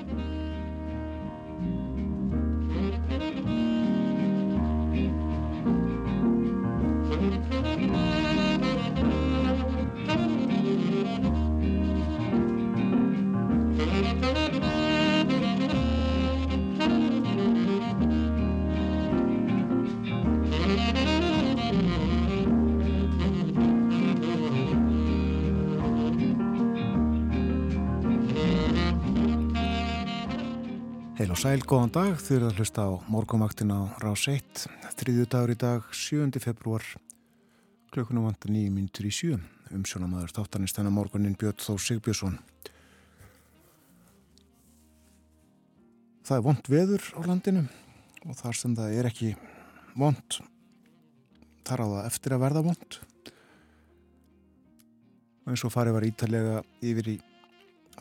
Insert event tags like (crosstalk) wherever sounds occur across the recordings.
Heil og sæl, góðan dag, þau eru að hlusta á morgumaktin á Rás 1, þriðju dagur í dag, 7. februar, klukkunum vantar nýjum myndur í sjö, umsjónamaður þáttanist þennan morgunin Björn Þór Sigbjörnsson. Það er vond veður á landinu og þar sem það er ekki vond, þar á það eftir að verða vond. Eins og farið var ítalega yfir í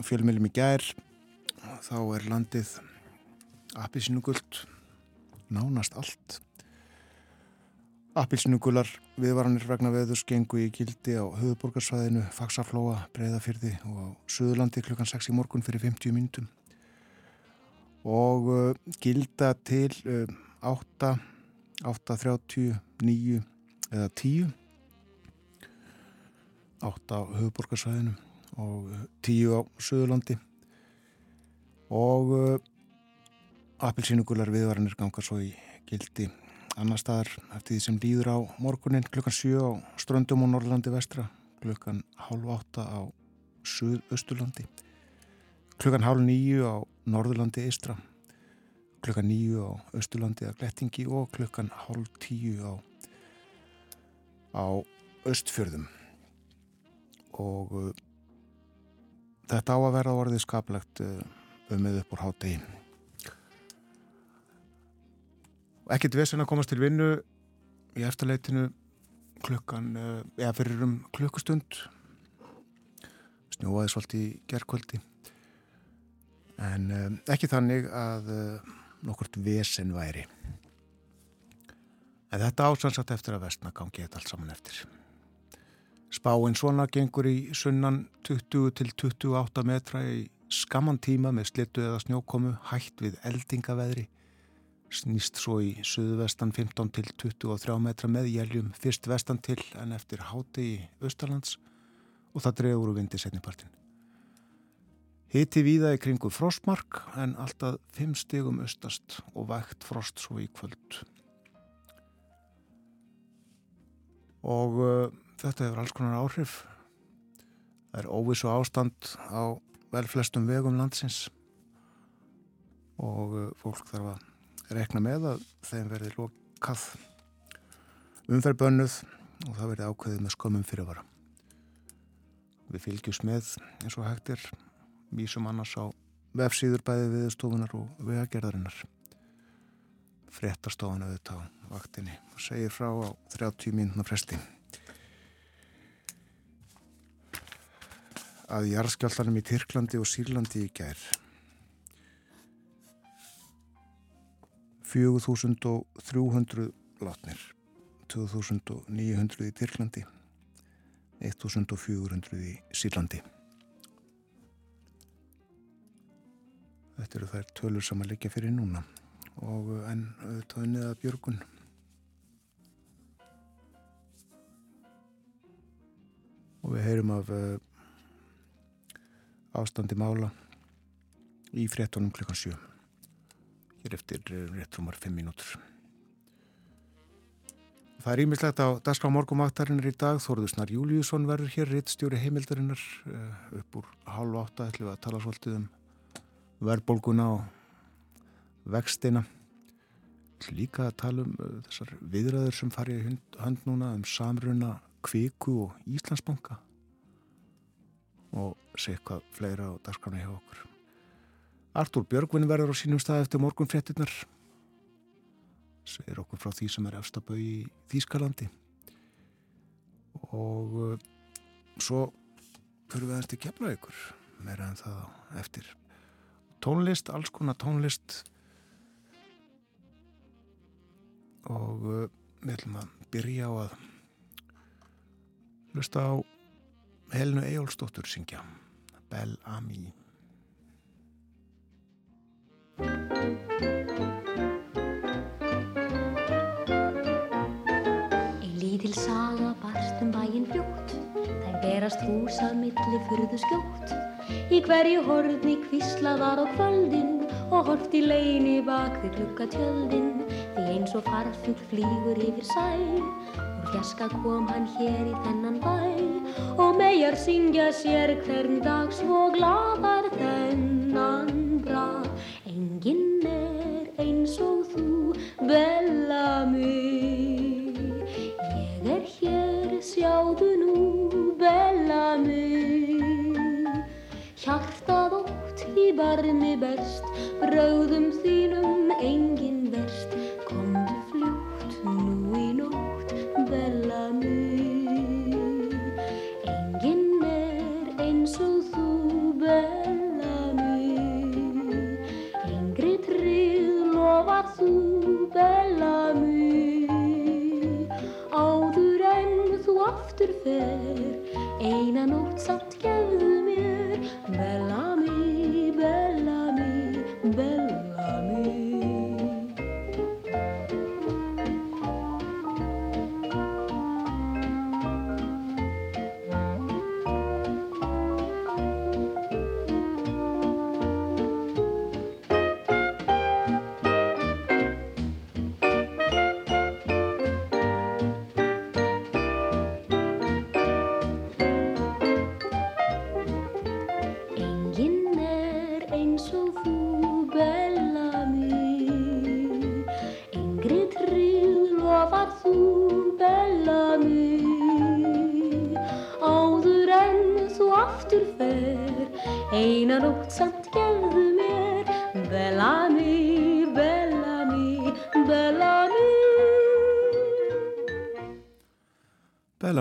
fjölmjölum í gær, þá er landið apilsinugult nánast allt. Apilsinugular viðvaranir vegna veðurs gengu í gildi á höfuborgarsvæðinu, Faxaflóa, Breiðafyrði og á Suðurlandi klukkan 6 í morgun fyrir 50 mínutum og uh, gilda til uh, 8 8.30 9 eða 10 8 á höfuborgarsvæðinu og 10 á Suðurlandi. Og uh, Appelsínugular viðvaranir gangar svo í gildi annar staðar eftir því sem líður á morgunin klukkan 7 á Ströndum og Norrlandi vestra klukkan hálf 8 á Suðausturlandi klukkan hálf 9 á Norðurlandi eistra klukkan 9 á Östurlandi að Glettingi og klukkan hálf 10 á á Östfjörðum og uh, þetta á að vera orðið skaplegt uh, um með upp úr hátegi ekkert vesen að komast til vinnu í eftirleitinu. Klukkan, eh, eða fyrir um klukkustund. Snjóaði svolítið í gerðkvöldi en um, ekki þannig að uh, nokkurt vesen væri. En þetta ásansat eftir að vestna gangi þetta allt saman eftir. Spáinn svona gengur í sunnan 20 til 28 metra í skamman tíma með slittu eða snjókomu hægt við eldingaveðri snýst svo í suðvestan 15 til 23 metra með jæljum fyrst vestan til en eftir háti í Östalands og það drefur úr vindi setnipartin. Hiti víða í kringu frostmark en alltaf 5 stigum östast og vægt frost svo í kvöld. Og uh, þetta hefur alls konar áhrif. Það er óvissu ástand á vel flestum vegum landsins og uh, fólk þarf að rekna með að þeim verði lokað umferðbönnuð og það verði ákveðið með skömmum fyrirvara. Við fylgjum með eins og hægtir vísum annars á vefsíður bæði viðstofunar og vegagerðarinnar. Frettarstofan auðvitað á vaktinni og segir frá á 30 mínuna fresti. Að jarðskjáltanum í Tyrklandi og Sýrlandi í gær 4300 látnir 2900 í Tyrklandi 1400 í Sílandi Þetta eru þær tölur sem að leggja fyrir núna og enn auðvitað niða björgun. Og við heyrum af uh, ástandi mála í frettunum klukkan 7 hér eftir rétt rúmar 5 mínútur. Það er ímislegt á Daskra morgumaktarinnar í dag. Þóruður Snar Júliusson verður hér rittstjóri heimildarinnar eh, upp úr halv átta ætlum við að tala svolítið um verðbólguna og vextina. Líka að tala um eh, þessar viðræður sem farið í hönd núna um samruna kviku og Íslandsbanka og sé eitthvað fleira á Daskrana hjá okkur. Artúr Björgvin verður á sínum stað eftir morgun fréttinnar segir okkur frá því sem er efstabau í Þýskalandi. Og uh, svo fyrir við aðeins til kemla ykkur meira en það eftir. Tónlist, alls konar tónlist. Og uh, við ætlum að byrja á að hlusta á Helnu Ejólfsdóttur syngja Bell Ami Ein lítil saga barst um bæinn fljótt, þær berast húsað milli fyrðu skjótt. Í hverju horni kvislaðar á kvöldin og horft í leini bak við klukkatjöldin. Því eins og farfugl flýgur yfir sæl, úr fjaska kom hann hér í þennan bæl. Og megar syngja sér hvern dag svo gladar þennan. Bella mig ég er hér sjáðu nú bella mig hjartað ótt í barni berst bröðum þínum engin verst aftur fer eina nótt samt gefðu mér bella mig,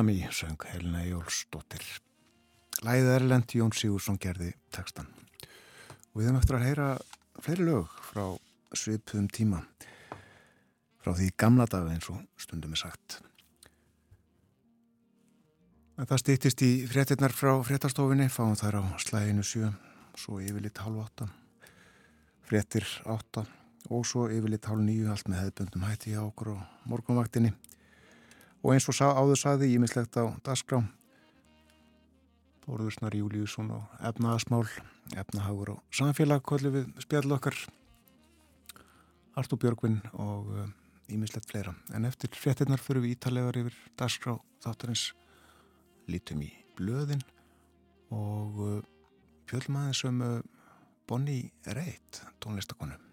Bellamy söng Helena Jólsdóttir. Læðið Erlend Jón Sigursson gerði textan. Og við höfum eftir að heyra fleiri lög frá svipuðum tíma. Frá því gamla dag eins og stundum er sagt. En það stýttist í fréttinnar frá fréttastofinni, fáum þær á slæginu sjö, svo yfirleitt hálf átta, fréttir átta og svo yfirleitt hálf nýju, allt með hefðbundum hætti á okkur og morgunvaktinni. Og eins og áður saði, ímislegt á dagskrá, Þórðursnar Júliusson og efnaðasmál, efnahagur og samfélag kollu við spjall okkar, Artúr Björgvin og ímislegt fleira. En eftir fréttinnar fyrir við ítalegar yfir dagskrá þáttarins lítum í blöðin og uh, fjöldum aðeins um uh, Bonnie Raitt, tónlistakonu.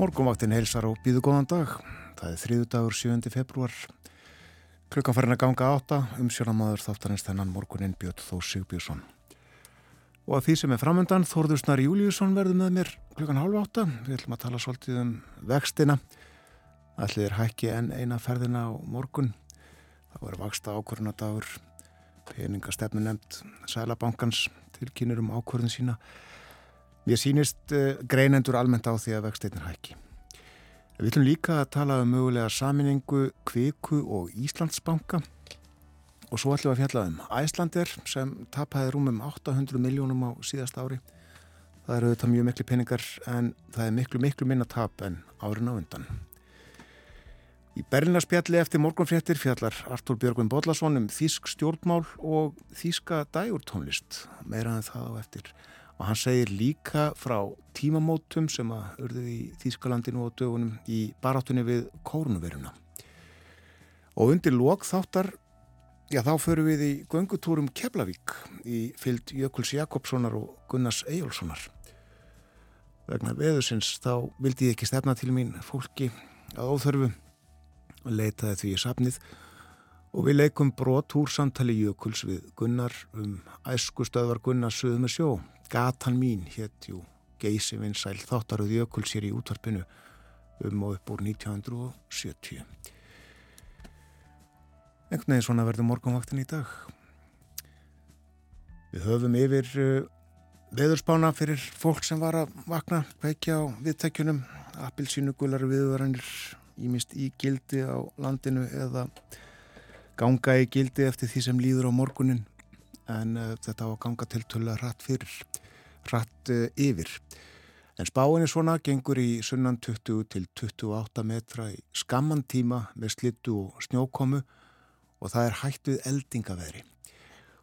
Morgumvaktin heilsar og býðu góðan dag. Það er þriðu dagur 7. februar. Klukkan farin að ganga átta, umsjónamaður þáttarins þennan morgunin Björn Þó Sigbjörnsson. Og að því sem er framöndan, Þórðursnar Júliusson verður með mér klukkan hálf átta. Við ætlum að tala svolítið um vextina. Er hækki en eina ferðina á morgun. Það var vaksta ákvörðunadagur, peningastefnu nefnd Sælabankans tilkynir um ákvörðun sína. Mér sýnist uh, greinendur almennt á því að vexteinnir hækki. Við viljum líka að tala um mögulega saminningu Kviku og Íslandsbanka og svo ætlum við að fjalla um Æslandir sem tapaði rúmum 800 miljónum á síðast ári. Það eru þetta mjög miklu peningar en það er miklu miklu minna tap en árin á undan. Í Berlinarspjalli eftir morgunfréttir fjallar Artúr Björgvin Bodlason um þýsk stjórnmál og þýska dægurtónlist, meira en það á eftir. Og hann segir líka frá tímamótum sem að urðu í Þýskalandinu og dögunum í baráttunni við kórnuveruna. Og undir lok þáttar, já þá förum við í göngutúrum Keflavík í fyllt Jökuls Jakobssonar og Gunnars Eyjólfssonar. Vegna veðusins þá vildi ég ekki stefna til mín fólki að óþörfu og leitaði því í safnið og við leikum brot úr samtali Jökuls við Gunnar um æsku stöðvar Gunnar sögðu með sjó Gatan mín héttjú geysi vinsæl þáttaröð Jökuls hér í útvarpinu um og upp úr 1970 einhvern veginn svona verður morgunvaktin í dag. Við höfum yfir uh, veðurspána fyrir fólk sem var að vakna kveikja á viðtækjunum appilsínu gular viðvaranir ímist í gildi á landinu eða ganga í gildi eftir því sem líður á morgunin en uh, þetta á að ganga til tölu að rætt fyrir, rætt uh, yfir. En spáin er svona, gengur í sunnan 20 til 28 metra í skamman tíma með slittu og snjókomu og það er hætt við eldingaveðri.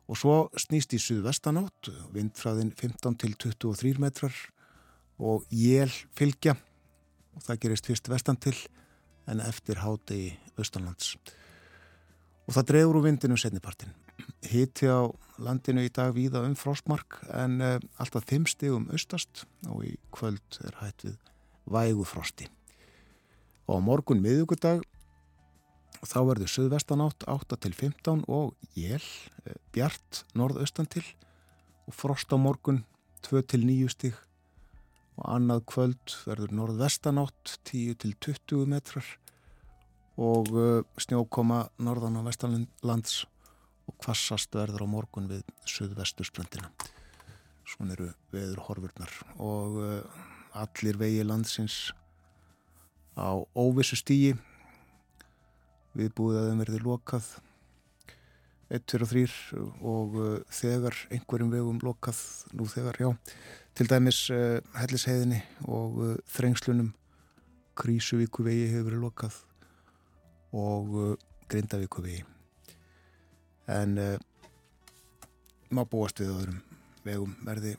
Og svo snýst í suðvestanátt, vindfræðin 15 til 23 metrar og jél fylgja og það gerist fyrst vestan til en eftir hádegi austanlands. Og það drefur úr vindinu setnipartin. Hitti á landinu í dag víða um frostmark en uh, alltaf þeim stegum austast og í kvöld er hætt við vægu frosti. Og á morgun miðugudag þá verður söðvestanátt 8 til 15 og jél, uh, bjart norðaustan til og frost á morgun 2 til 9 stig og annað kvöld verður norðvestanátt 10 til 20 metrar og uh, snjókoma norðan á vestanlands og kvassast verður á morgun við söðvesturströndina. Svon eru veður horfurnar og uh, allir vegi landsins á óvissu stígi við búið að þeim verði lokað 1, 2 og 3 og uh, þegar einhverjum vegum lokað nú þegar, já. Til dæmis uh, hellisheiðinni og uh, þrengslunum. Krísuvíku vegi hefur verið lokað og uh, Grindavíku vegi en uh, má búast við öðrum vegum. Verði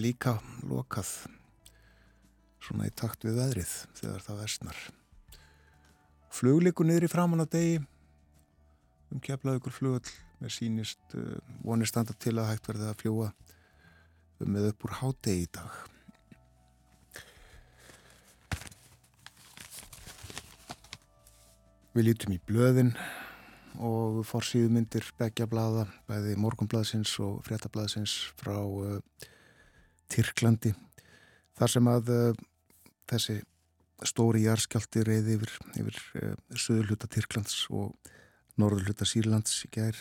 líka lokað svona í takt við veðrið þegar það versnar. Flugliku niður í framann á degi. Um keflaðu ykkur flugall með sínist uh, vonir standa til að hægt verði að fljúa með upp úr hádegi í dag. Við lítum í blöðin og fórsýðmyndir begja blada, bæði morgunblaðsins og fréttablaðsins frá uh, Tyrklandi. Þar sem að uh, þessi stóri jarskjaldi reyði yfir, yfir uh, söðurluta Tyrklands og norðurluta Sýrlands í gær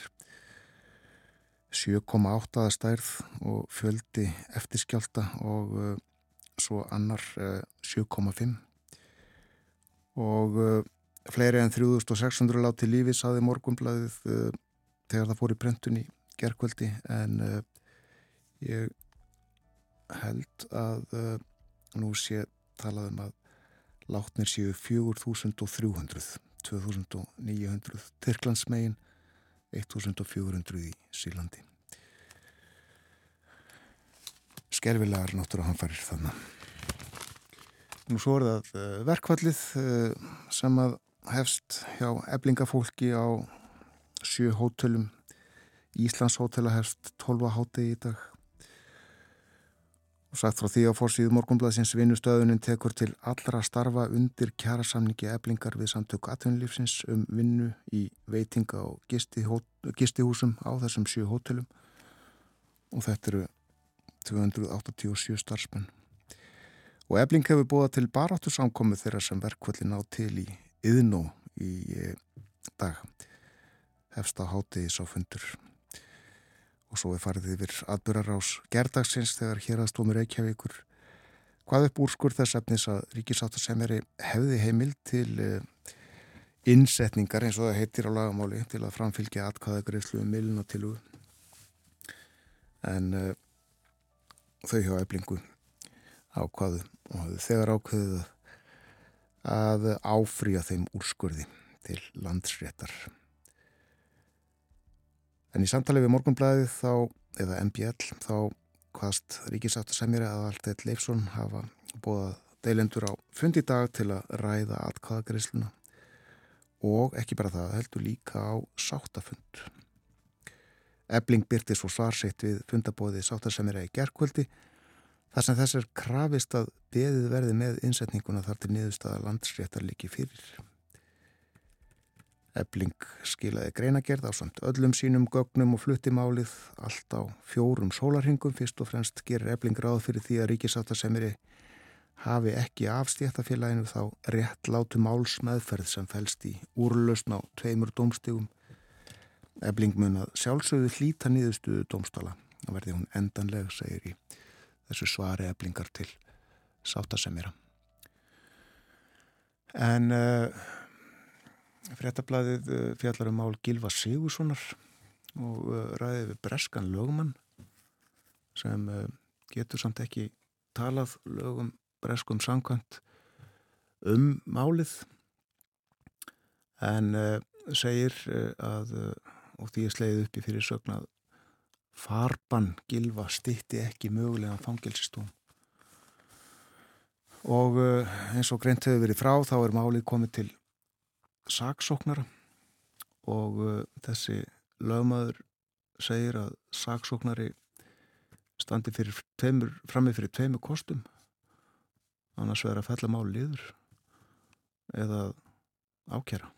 7,8 stærð og fjöldi eftirskjálta og svo annar uh, 7,5 og fleiri en 3600 láti lífi saði morgunblæðið uh, þegar það fór í brentun í gerkvöldi en uh, ég held að uh, nú sé talað um að látnir séu 4300 2900 Tyrklandsmegin 1400 í Sílandi. Skerfilegar náttúrulega hanfarir þannig. Nú svo er það verkvallið sem að hefst hjá eblingafólki á sjö hótelum. Íslands hótela hefst 12 hátegi í dag. Og sagt frá því að fórsíðu morgunblæðsins vinnustöðunin tekur til allra starfa undir kjærasamningi eblingar við samtöku atvinnulífsins um vinnu í veitinga og gistihúsum á þessum sjö hótelum og þetta eru 287 starfsmenn. Og ebling hefur búið til baráttu samkomi þeirra sem verkvöldi ná til í yðnó í eh, dag. Hefsta hátegi sá fundur og svo er farið yfir atbyrgarás gerdagsins þegar hér aðstómur Reykjavíkur hvað upp úrskur þess efnis að ríkisáttasemjari hefði heimil til uh, innsetningar eins og það heitir á lagamáli til að framfylgja atkvæðagreifslu um milina til úr en uh, þau hjá eblingu ákvaðu og hafðu þegar ákveðið að áfrýja þeim úrskurði til landsréttar en í samtali við morgunblæðið þá, eða MBL þá hvaðst ríkisáttasemjari að Alteit Leifsson hafa bóðað deilendur á fundi dag til að ræða atkvæðagreisluna og ekki bara það, heldur líka á sáttafund. Ebling byrti svo svarsitt við fundabóðið sáttasemjari í gerðkvöldi þar sem þess er krafist að beðið verði með innsetninguna þar til niðurstaða landsréttar líki fyrir. Ebling skilaði greinagerð á samt öllum sínum gögnum og fluttimálið allt á fjórum sólarhingum. Fyrst og fremst gerir Ebling ráð fyrir því að ríkisáttasemiri hafi ekki afstéttafélaginu þá rétt látu máls meðferð sem fælst í úrlausn á tveimur domstegum. Ebling mun að sjálfsögðu hlýta nýðustuðu domstala. Það verði hún endanleg, segir í þessu svari Eblingar til sáttasemira. En... Uh, Frettablaðið eh, fjallar um mál Gilva Sigurssonar og eh, ræðið við Breskan lögumann sem eh, getur samt ekki talað lögum Breskum sangkvæmt um málið en segir að og því er sleið upp í fyrir sögnað farban Gilva stitti ekki mögulega fangelsistóm og eins og greint hefur verið frá þá er málið komið til saksóknara. Og uh, þessi lögmaður segir að saksóknari standi fyrir tveimur, frammi fyrir tveimu kostum. Annars verður að fella mál liður eða ákjara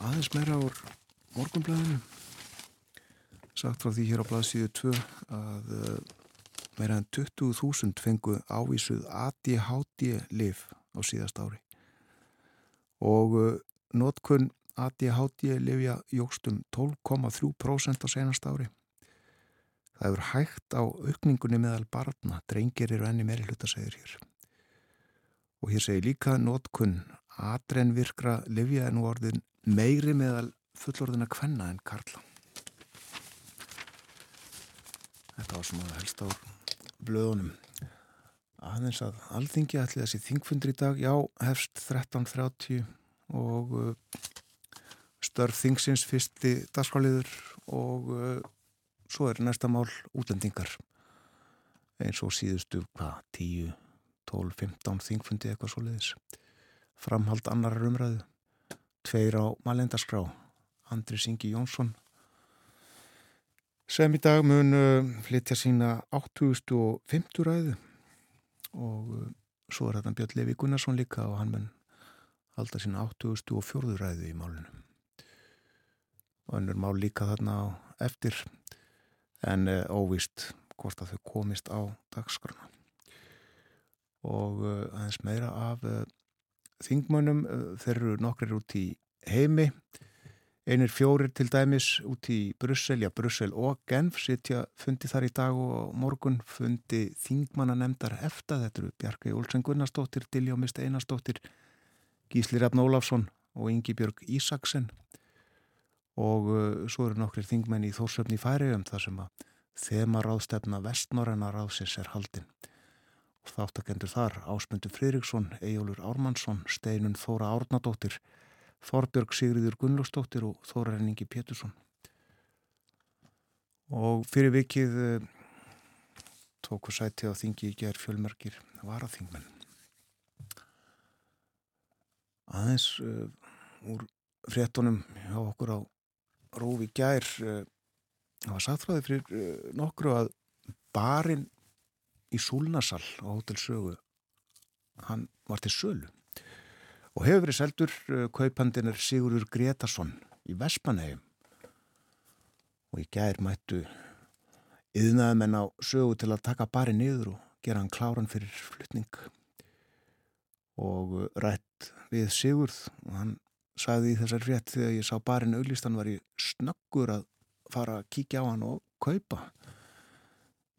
aðeins meira úr morgunblæðinu sagt frá því hér á blaðsíðu 2 að uh, meira en 20.000 fengu ávísuð ADHD-lif á síðast ári og uh, notkunn ADHD-lifja jógstum 12,3% á senast ári. Það hefur hægt á aukningunni meðal barna, drengir eru enni meiri hluta segir hér. Og hér segir líka notkunn adrenvirkra lifja en orðin meiri meðal fullorðina kvenna en karla. Þetta var að helst ár blöðunum. Aðeins að alþingi ætli þessi þingfundur í dag, já, hefst 13.30 og uh, störf þingsins fyrsti dagskráliður og uh, svo er næsta mál útlendingar. Eins og síðustu hvað, 10, 12, 15 þingfundi eitthvað svo leiðis framhald annar umræðu tveir á malendaskrá Andri Singi Jónsson. Sem í dag mun uh, flytja sína 8.50 ræðu. Og uh, svo er þetta Björn Levi Gunnarsson líka og hann mun halda sína 8.04 ræðu í málunum og hann er mál líka þarna á eftir en uh, óvist hvort að þau komist á dagskrana og aðeins meira af þingmönnum uh, þeir eru nokkrir út í heimi. Einir fjórir til dæmis út í Brussel, já Brussel og Genf sitja fundi þar í dag og morgun. Fundi þingmanna nefndar eftir, þetta eru Bjarki Olsen Gunnarsdóttir, Dilljó Mista Einarsdóttir, Gísli Rafn Ólafsson og Ingi Björg Ísaksen. Og uh, svo eru nokkrir þingmenn í Þórsöfni færiðum þar sem að þema ráðstefna vestnorrenna ráðsins er haldinn. Þáttakendur þar Ásmundur Fridriksson, Ejólur Ármannsson, Steinun Þóra Árnadóttir, Þorbjörg Sigriður Gunnlósdóttir og Þóra Renningi Pétursson. Og fyrir vikið uh, tóku sæti á þingi í gerð fjölmerkir varaþingmenn. Aðeins uh, úr fréttonum hjá okkur á Rófi Gjær uh, það var sagðfræði fyrir nokkru að barinn í Súlnasal á Hotel Sögu. Hann var til sölu. Og hefur verið seldur uh, kaupandin er Sigurur Gretarsson í Vespanheim og í gær mættu yðnaðum en á sögu til að taka bari niður og gera hann kláran fyrir flytning og uh, rætt við Sigurð og hann sagði í þessar frétt þegar ég sá barinn auðlistan var ég snöggur að fara að kíkja á hann og kaupa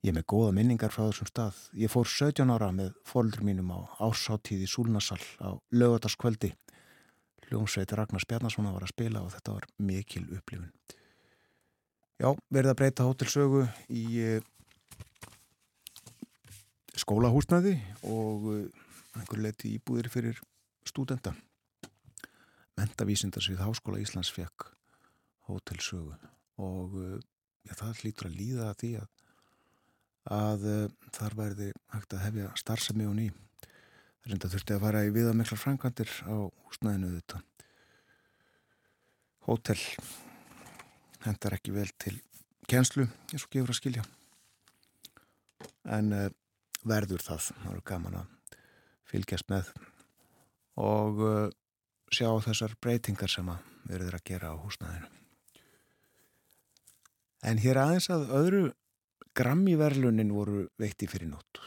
Ég er með góða minningar frá þessum stað. Ég fór 17 ára með fóldur mínum á ásáttíð í Súlnasall á lögataskvöldi. Ljónsveit Ragnar Spjarnarsson var að spila og þetta var mikil upplifun. Já, verið að breyta hótelsögu í eh, skólahúsnaði og eh, einhver leiti íbúðir fyrir stúdenda. Mentavísindarsvið Háskóla Íslands fekk hótelsögu og eh, já, það hlýtur að líða að því að að uh, þar verði hægt að hefja starfsemi og ný. Það er enda þurfti að fara í viðamiklar frangandir á húsnæðinu þetta. Hótel hendar ekki vel til kjenslu eins og gefur að skilja. En uh, verður það, það eru gaman að fylgjast með og uh, sjá þessar breytingar sem að verður að gera á húsnæðinu. En hér aðeins að öðru Grammy-verlunin voru veitti fyrir nótt.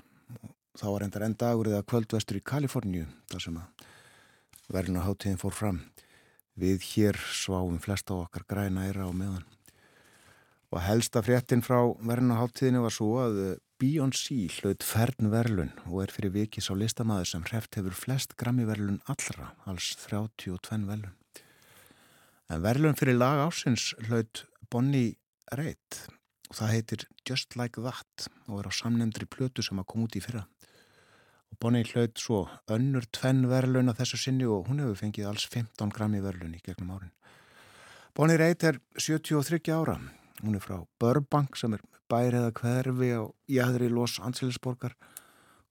Þá var endar enn dagur eða kvöldvestur í Kaliforníu þar sem að verlunaháttíðin fór fram. Við hér sváum flesta á okkar græna eira á meðan. Og helsta fréttin frá verlunaháttíðinu var svo að Beyoncé hlaut fern verlun og er fyrir vikis á listamæður sem hreft hefur flest Grammy-verlun allra, alls 32 verlun. En verlun fyrir lag ásins hlaut Bonnie Raitt og það heitir Just Like That og er á samnefndri plötu sem að koma út í fyrra. Og Bonnie hlaut svo önnur tvenn verðlun að þessu sinni og hún hefur fengið alls 15 grammi verðlun í gegnum árin. Bonnie Raitt er 73 ára. Hún er frá Burbank sem er bæriða hverfi á jæðri Los Angeles borgar.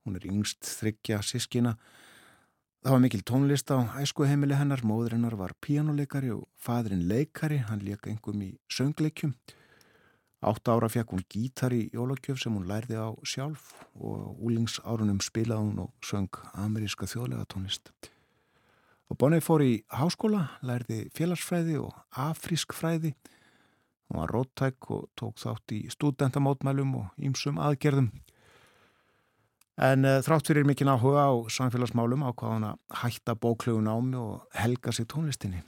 Hún er yngst þryggja sískina Það var mikil tónlist á æskuheimili hennar, móðurinnar var píjánuleikari og fadrin leikari, hann leika engum í söngleikjum. Átt ára fekk hún gítar í jólagjöf sem hún lærði á sjálf og úlingsárunum spilaði hún og söng ameríska þjóðlega tónlist. Og Bonnie fór í háskóla, lærði félagsfræði og afrískfræði. Hún var róttæk og tók þátt í studentamótmælum og ímsum aðgerðum. En uh, þrátt fyrir mikinn áhuga á samfélagsmálum ákvaða hún að hætta bóklögun ámi og helga sig tónlistinni.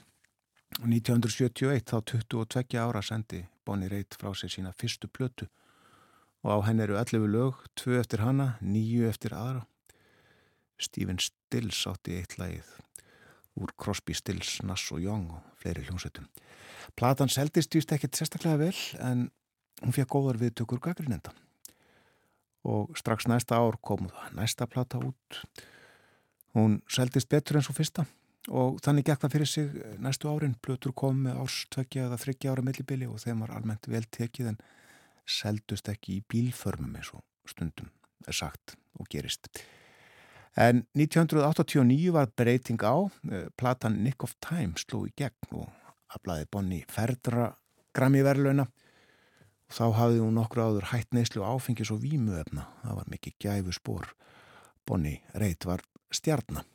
1971 þá 22 ára sendi Bonnie Raitt frá sér sína fyrstu plötu og á henn eru 11 lög, 2 eftir hanna, 9 eftir aðra. Stephen Stills átti eitt lagið úr Crosby, Stills, Nass og Young og fleiri hljómsveitum. Platan seldist výst ekkert sérstaklega vel en hún fekk góðar viðtökur gaggrinenda og strax næsta ár kom næsta plata út. Hún seldist betur eins og fyrsta og þannig gekk það fyrir sig næstu árin. Plutur kom með árstökja eða þryggja ára millibili og þeim var almennt vel tekið en seldust ekki í bílförmum eins og stundum er sagt og gerist. En 1989 var breyting á eh, platan Nick of Time sló í gegn og aflaði Bonnie Ferdra Grammy-verlauna og þá hafði hún nokkur áður hætt neyslu áfengis og vímuöfna það var mikið gæfu spór Bonnie Raitt var stjarnar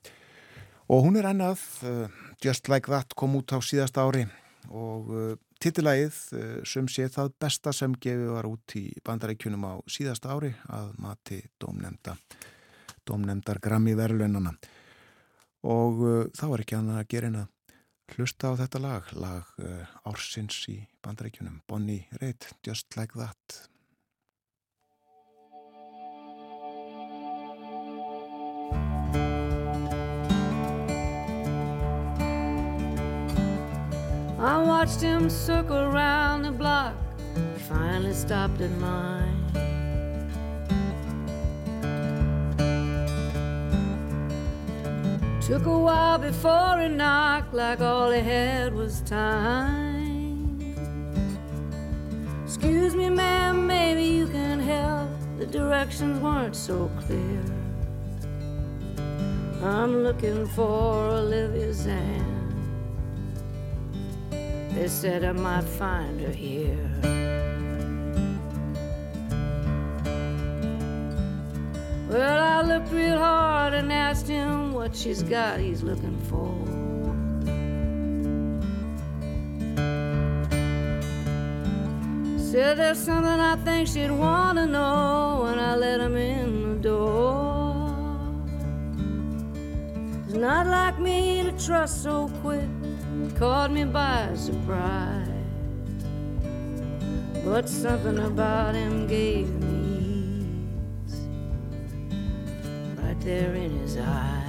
og hún er ennað uh, Just Like That kom út á síðast ári. Og uh, titilægið uh, sem sé það besta sem gefið var út í bandarækjunum á síðast ári að mati domnemda domnemdar Grammy verðlunana og þá var ekki annað að gera en að hlusta á þetta lag lag ársins í bandarækjunum Bonnie Raitt, Just Like That I watched him circle around the block, finally stopped at mine. Took a while before he knocked, like all he had was time. Excuse me, ma'am, maybe you can help. The directions weren't so clear. I'm looking for Olivia Zan. They said I might find her here. Well, I looked real hard and asked him what she's got he's looking for. Said there's something I think she'd want to know when I let him in the door. It's not like me to trust so quick caught me by surprise. But something about him gave me ease right there in his eyes.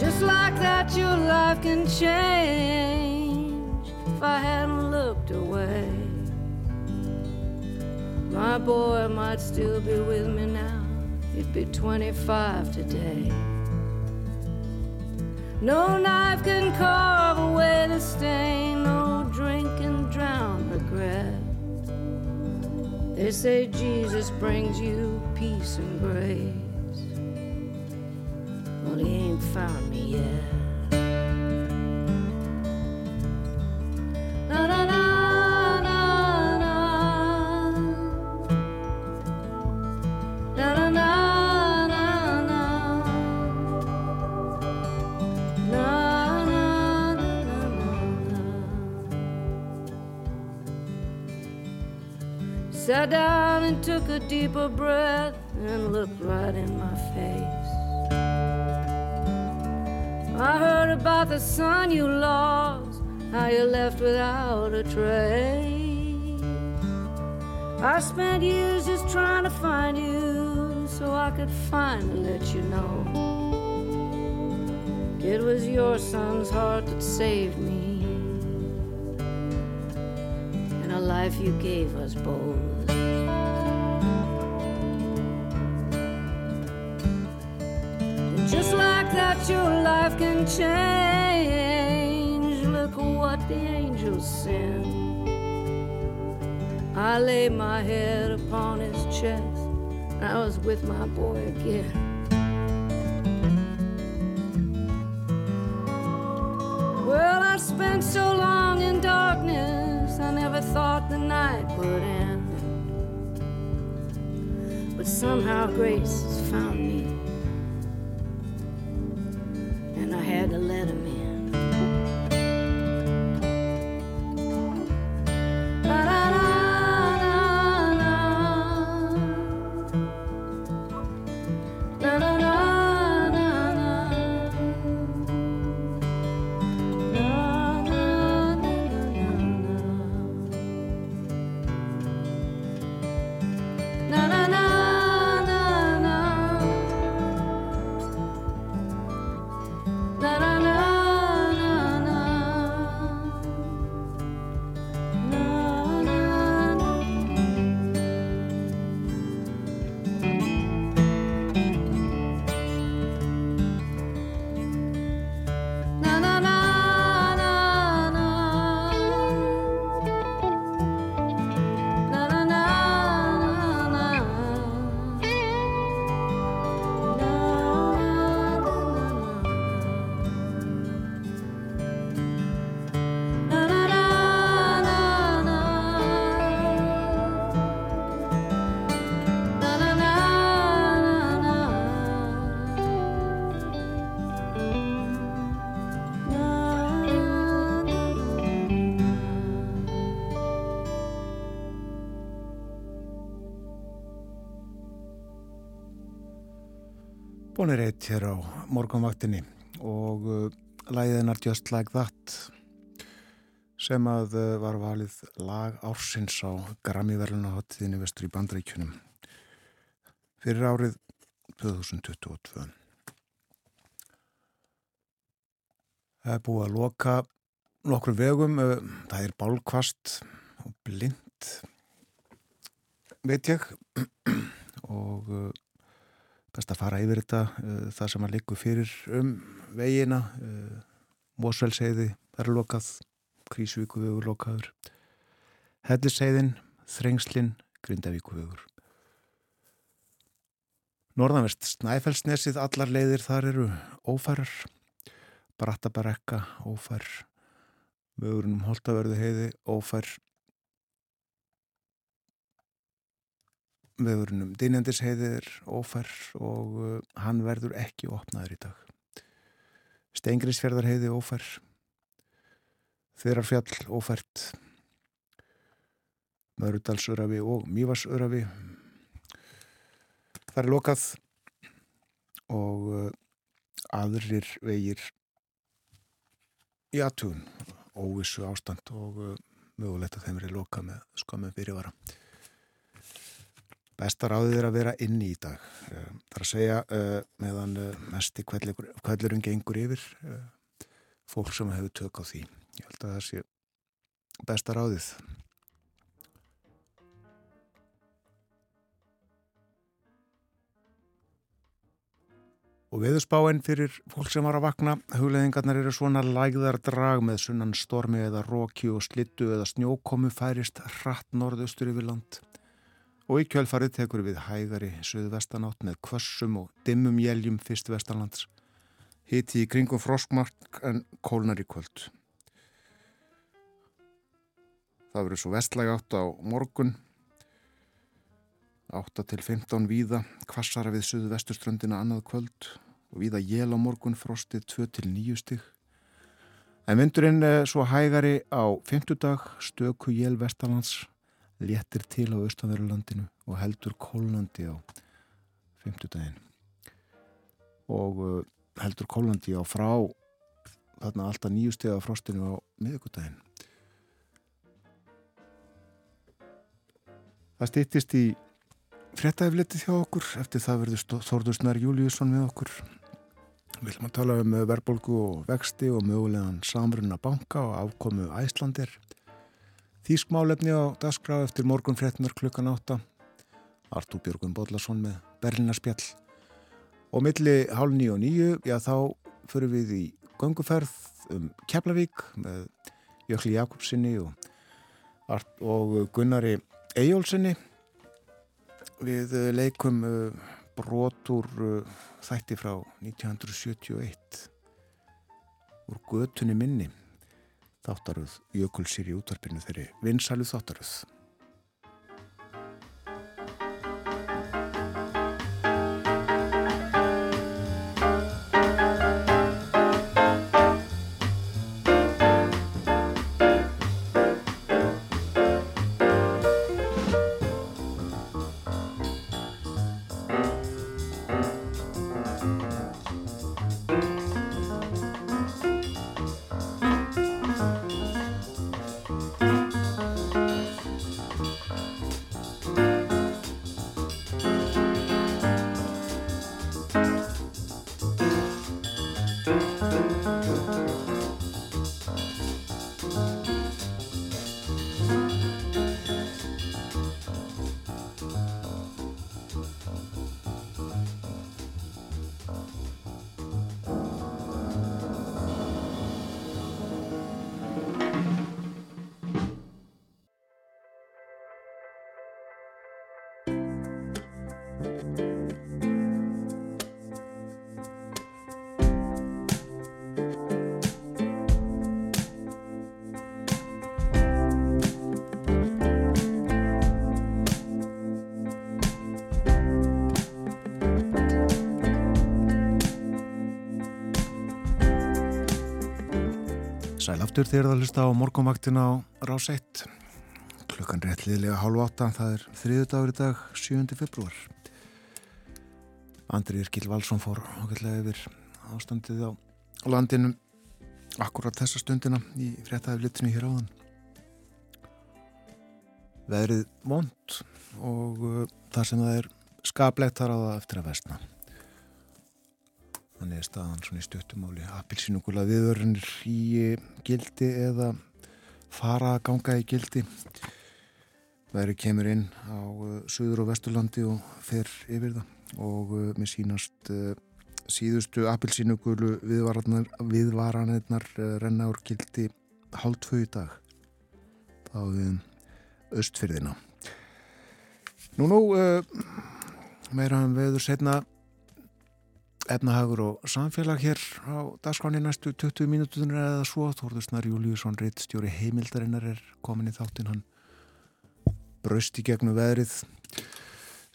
Just like that, your life can change. If I hadn't looked away, my boy might still be with me now. He'd be 25 today. No knife can carve away the stain, no drink can drown regret. They say Jesus brings you peace and grace. Well, he ain't found me yet. And took a deeper breath and looked right in my face. I heard about the son you lost, how you left without a trace. I spent years just trying to find you so I could finally let you know. It was your son's heart that saved me, and a life you gave us both. Life can change. Look what the angels send. I laid my head upon his chest. I was with my boy again. Well, I spent so long in darkness, I never thought the night would end. But somehow grace Bonner eitt hér á morgunvaktinni og uh, læðinar Just Like That sem að uh, var valið lag ársins á Grammy-verlunahottiðinni vestur í Bandaríkjunum fyrir árið 2022. Það er búið að loka nokkrum vegum, uh, það er bálkvast og blind, veit ég, (clears throat) og best að fara yfir þetta uh, það sem að liggur fyrir um vegina uh, Mósvelseiði er lokað Krísvíku vegur lokaður Helliseiðin, Þrengslin Grindavíku vegur Norðanvert Snæfellsnesið, allar leiðir þar eru ófærar Brattabarekka, ófær vegurinn um Holtaverðu heiði ófær vegurinn um Dynjandisheiði er ófær og uh, hann verður ekki opnaður í dag. Steingriðsfjörðarheiði ófær, Þyrarfjall ófært, Mörudalsörafi og Mývarsörafi. Það er lokað og uh, aðrir vegir í aðtun, óvissu ástand og uh, mögulegt að þeim er lokað með skamum fyrirvara. Bestar áður er að vera inni í dag. Uh, það er að segja uh, meðan mest í kveldurinn gengur yfir fólk sem hefur tök á því. Ég held að það sé bestar áðið. Og viðspáinn fyrir fólk sem var að vakna, hugleðingarnar eru svona lægðar drag með sunnan stormi eða róki og slittu eða snjókomu færist hratt norðaustur yfir land. Og í kjölfarið tekur við hægari söðvestanátt með kvössum og dimmum jæljum fyrst vestanlands. Hiti í kringum froskmark en kólnar í kvöld. Það verður svo vestlæg átt á morgun. 8 til 15 víða, kvassara við söðu vesturströndina annað kvöld og viða jél á morgun frostið 2-9 stig. En vindurinn svo hægari á 50 dag stöku jél vestalands léttir til á austanverðurlandinu og heldur kólandi á 50 daginn. Og uh, heldur kólandi á frá þarna alltaf nýju steg á frostinu á miðugudaginn. Það stýttist í frettæflitið hjá okkur eftir það verður Þórðursnar Júliusson með okkur Við viljum að tala um verbolgu og vexti og mögulegan samrunna banka og afkomu æslandir. Þýskmálefni á dagskrá eftir morgun fréttunar klukkan átta. Artúr Björgun Bodlason með Berlinarspjall. Og milli hálf nýju og nýju, já þá fyrir við í ganguferð um Keflavík með Jökli Jakobsinni og, og Gunnari Ejjólfsinni. Við leikum brotur þætti frá 1971 úr götunni minni þáttaröð Jökulsýri útvarpinu þeirri vinsælu þáttaröð Aftur þegar það hlusta á morgunvaktina á rás 1. Klukkan réttliðlega hálf átta, það er þriðu dagur í dag, 7. februar. Andri Irkil Valsson fór ákveðlega yfir ástandið á landinu akkurat þessa stundina í fréttæðiflitinu hér áðan. Veðrið vond og uh, þar sem það er skaplegt þar á það eftir að vestna. Þannig er staðan svona í stuttumáli apilsínugula viðörunir í gildi eða fara að ganga í gildi. Væri kemur inn á uh, Suður og Vesturlandi og fer yfir það og uh, mér sínast síðustu apilsínugulu viðvaranirnar renna úr gildi hálftvö í dag. Við östfyrðina. Nú nú, meira um veður setna efnahagur og samfélag hér á dagskráni næstu 20 mínutunir eða svo. Þórðursnar Júliusson Rittstjóri heimildarinnar er komin í þáttinn. Hann braust í gegnum veðrið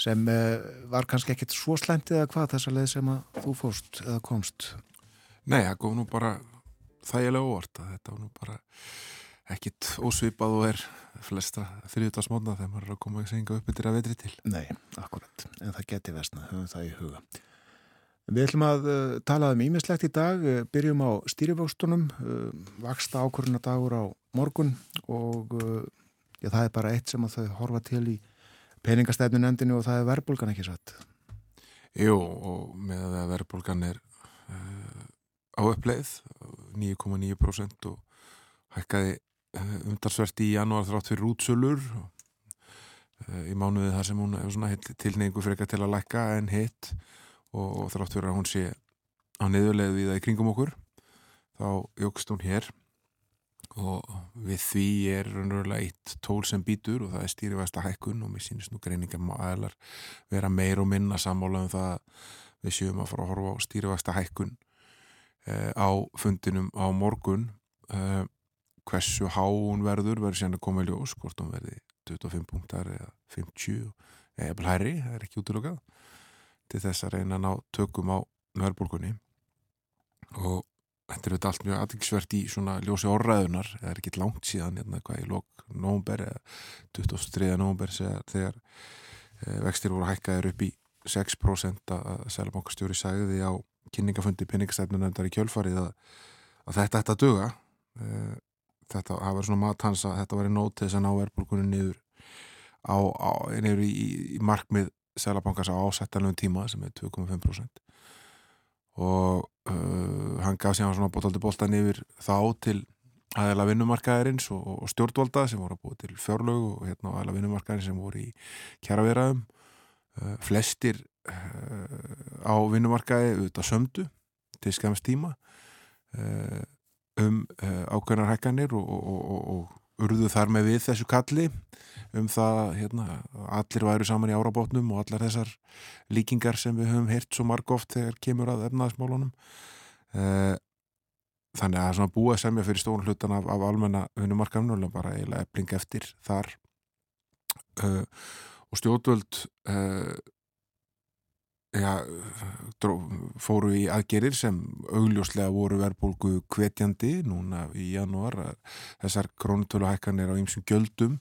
sem eh, var kannski ekkit svo slæmt eða hvað þessa leið sem að þú fóst eða komst? Nei, það góð nú bara þægilega óvart að þetta var nú bara ekkit ósvipað og er flesta þrjúta smóna þegar maður er að koma í senga upp yfir að vetri til. Nei, akkurat, en það geti vestna, höfum það í huga Við ætlum að uh, tala um ímislegt í dag, uh, byrjum á stýrifókstunum, uh, vaksta ákvöruna dagur á morgun og já, það er bara eitt sem að þau horfa til í peningastefnu nefndinu og það er verbulgan ekki satt. Jú, og með að verbulgan er uh, á uppleið 9,9% og hækkaði uh, umdarsvert í janúar þrátt fyrir útsölur. Uh, í mánuði þar sem hún er svona tilneingu frekar til að lækka en hitt og, og þrátt fyrir að hún sé á niðurleið við það í kringum okkur þá jógst hún hér. Og við því er raunverulega eitt tól sem býtur og það er stýrivægsta hækkun og mér sínist nú greiningar aðlar vera meir og minna sammála um það við sjöum að fara að horfa á stýrivægsta hækkun eh, á fundinum á morgun. Eh, hversu há hún verður verður sérna komið ljós hvort hún verði 25 punktar eða 50 eða eða hærri, það er ekki útlökað til þess að reyna að ná tökum á verðbólkunni og þetta er auðvitað allt mjög aðeinsvert í svona ljósi orraðunar, það er ekki langt síðan hérna hvað í lok nógumber eða 23. nógumber þegar e, vextir voru hækkaðir upp í 6% að Sælabankastjóri sagði á kynningafundi peningastæfnunöndar í kjölfarið að, að þetta ætti að döga e, þetta hafa verið svona mat hans að þetta væri nót til þess að ná verðbólkunni niður á, á niður í, í markmið Sælabankars á ásættanlegum tíma sem er 2,5% og uh, hann gaf sér svona bótaldi bóltan yfir þá til aðeila vinnumarkaðarins og, og stjórnvalda sem voru að búið til fjárlög og hérna aðeila vinnumarkaðarins sem voru í kjæraveraðum uh, flestir uh, á vinnumarkaði auðvitað sömdu til skemst tíma uh, um uh, ákveðnar hækkanir og, og, og urðu þar með við þessu kalli um það hérna, allir væru saman í árabótnum og allar þessar líkingar sem við höfum hirt svo marg oft þegar kemur að efnaðismálunum eh, þannig að svona búa semja fyrir stórn hlutan af, af almenna hundumarkamnu og bara eiginlega ebling eftir þar. Uh, og stjórnvöld uh, ja, dró, fóru í aðgerir sem augljóslega voru verðbólgu kvetjandi núna í janúar. Þessar krónutölu hækkanir á ýmsum gjöldum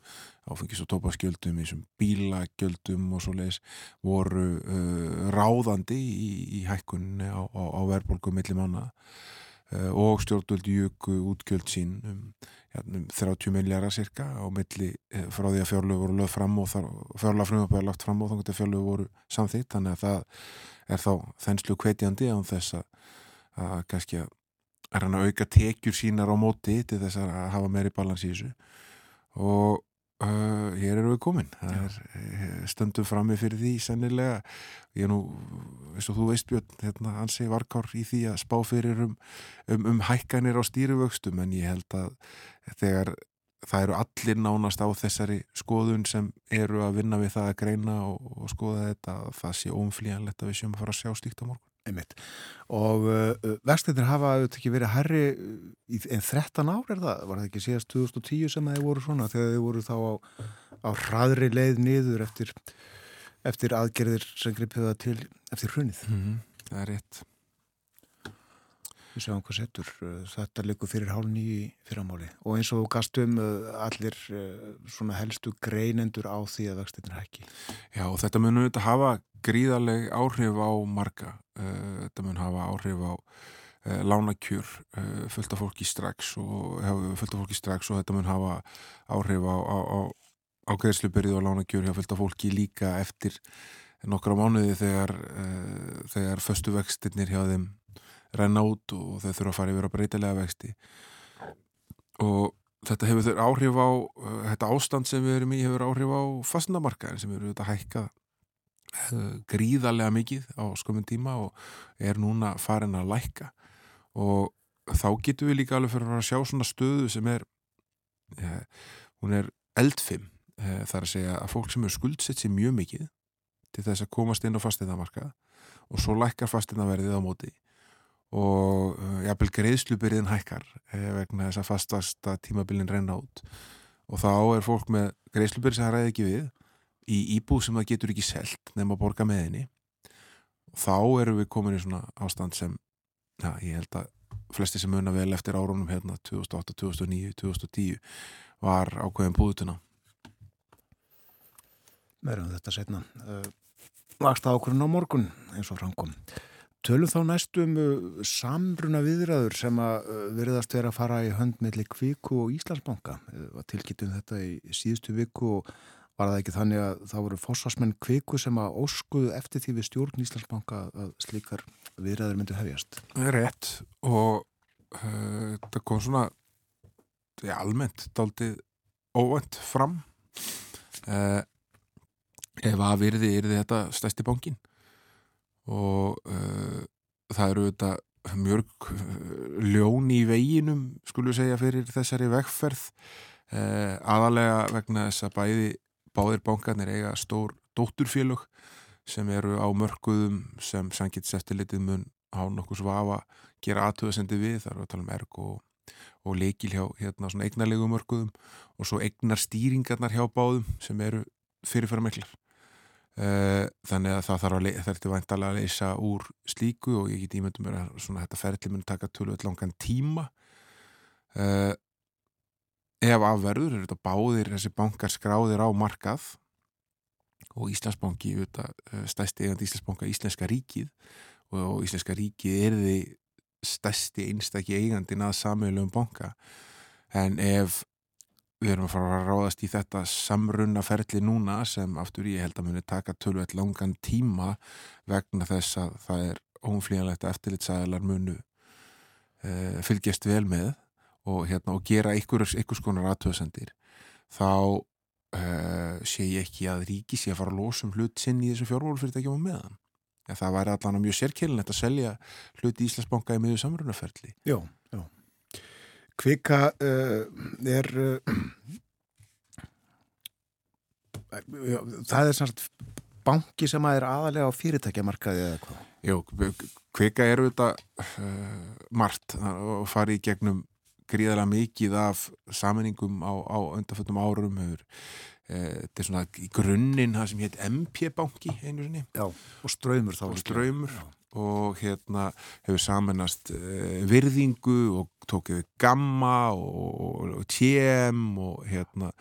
áfengis og tópaskjöldum ýmsum bílagjöldum og svo leiðis voru uh, ráðandi í, í hækkunni á, á, á verðbólgu millir manna. Uh, og stjórnvöldi jöku útgjöld sín um um 30 miljardar cirka á milli eh, frá því að fjárlög voru lögð fram og fjárlega frumöfum er lagt fram og þannig að fjárlög voru samþýtt þannig að það er þá þenslu kveitjandi án þess að, að kannski að er hann að auka tekjur sínar á móti til þess að hafa meiri balans í þessu. Og Uh, hér eru við komin. Er, eh, stöndum frammi fyrir því sennilega. Ég er nú, eins og þú veist Björn hérna, ansi varkár í því að spá fyrir um, um, um hækkanir á stýrivöxtum en ég held að þegar það eru allir nánast á þessari skoðun sem eru að vinna við það að greina og, og skoða þetta það sé óumflíjanlegt að við séum að fara að sjá stíkt á morgun Einmitt. og uh, vextinir hafa auðvitað ekki verið herri en 13 ár er það, var það ekki síðast 2010 sem það voru svona þegar þið voru þá á, á hraðri leið niður eftir, eftir aðgerðir sem gripiða til eftir hrunið mm -hmm. Það er rétt Við sjáum hvað settur, þetta likur fyrir hálf nýji fyrramáli og eins og gastum uh, allir uh, svona helstu greinendur á því að vextinir hækki. Já og þetta munum þetta hafa gríðarleg áhrif á marga. Uh, þetta mun hafa áhrif á lánakjur af fólki strax og fullt af fólki strax og þetta mun hafa áhrif á, á, á, á greiðslubyrði og lánakjur hjá fullt af fólki líka eftir nokkra mánuði þegar þegar föstu vextinnir hjá þeim renna út og þau þurfa að fara yfir að breytilega vexti. Og þetta hefur þurr áhrif á þetta ástand sem við erum í hefur áhrif á fastnamarkaðin sem eru þetta hækkað Eh, gríðarlega mikið á skömmun tíma og er núna farin að lækka. Og þá getur við líka alveg fyrir að sjá svona stöðu sem er eh, hún er eldfim eh, þar að segja að fólk sem er skuldsett sér mjög mikið til þess að komast inn á fasteinamarkað og svo lækkar fasteinaverðið á móti og eh, jafnvel greiðslubyrðin hækkar eh, vegna þess að fastasta tímabilin reyna út. Og þá er fólk með greiðslubyrð sem það ræði ekki við í íbúð sem það getur ekki selt nefn að borga með henni. Og þá erum við komin í svona ástand sem ja, ég held að flesti sem munna vel eftir árunum hérna 2008, 2009, 2010 var ákveðin búðutuna. Meðrum þetta setna Vast ákveðin á morgun eins og framkom Tölum þá næstum uh, samruna viðræður sem að uh, veriðast vera að fara í hönd melli Kvíku og Íslandsbanka. Tilkynntum þetta í síðustu viku og var það ekki þannig að það voru fósasmenn kviku sem að óskuðu eftir því við stjórn Íslandsbanka að slíkar viðræður myndu hefjast. Það er rétt og uh, það kom svona ja, almennt daldið óvænt fram uh, ef að virði er þetta stærsti bankin og uh, það eru þetta mjörg ljón í veginum skulum segja fyrir þessari vegferð. Uh, aðalega vegna þess að bæði báðir bankarnir eiga stór dótturfélög sem eru á mörguðum sem sangits eftirlitið mun á nokkuð svafa gera aðtöðasendi við, það eru að tala um erg og, og leikil hjá hérna svona eignarlegu mörguðum og svo eignar stýringarnar hjá báðum sem eru fyrirfæra miklar þannig að það þarf að það ertu væntalega að leysa úr slíku og ég get ímyndum mér að svona þetta ferli mun taka tölvöld langan tíma. Uh, ef afverður er þetta báðir þessi bankar skráðir á markað og Íslandsbanki stæsti eigandi Íslandsbanka Íslenska ríkið og Íslenska ríkið er því stæsti einstakki eigandin að samöðulegum banka. En ef við erum að fara að ráðast í þetta samrunna ferli núna sem aftur ég held að muni taka tölvett langan tíma vegna þess að það er óumflíjanlegt að eftirlitsæðalar munu uh, fylgjast vel með og, hérna, og gera einhvers konar aðtöðsendir þá uh, sé ég ekki að ríki sé að fara að losa um hlut sinn í þessum fjármálufyrirtækjum og meðan en það væri allan mjög sérkjörlunett að selja hluti Íslandsbanka í miður samrunaferli. Já, já. Kvika uh, er uh, það er svona banki sem að er aðalega á fyrirtækjamarkaði eða hvað? Jó, kvika er auðvitað uh, margt og farið í gegnum gríðarlega mikið af saminingum á, á undarföldum árum hefur þetta er svona í grunninn það sem hétt MP-banki einu sinni. Já, og ströymur þá og ströymur og hérna hefur samanast uh, virðingu og tókið gamma og, og TM og hérna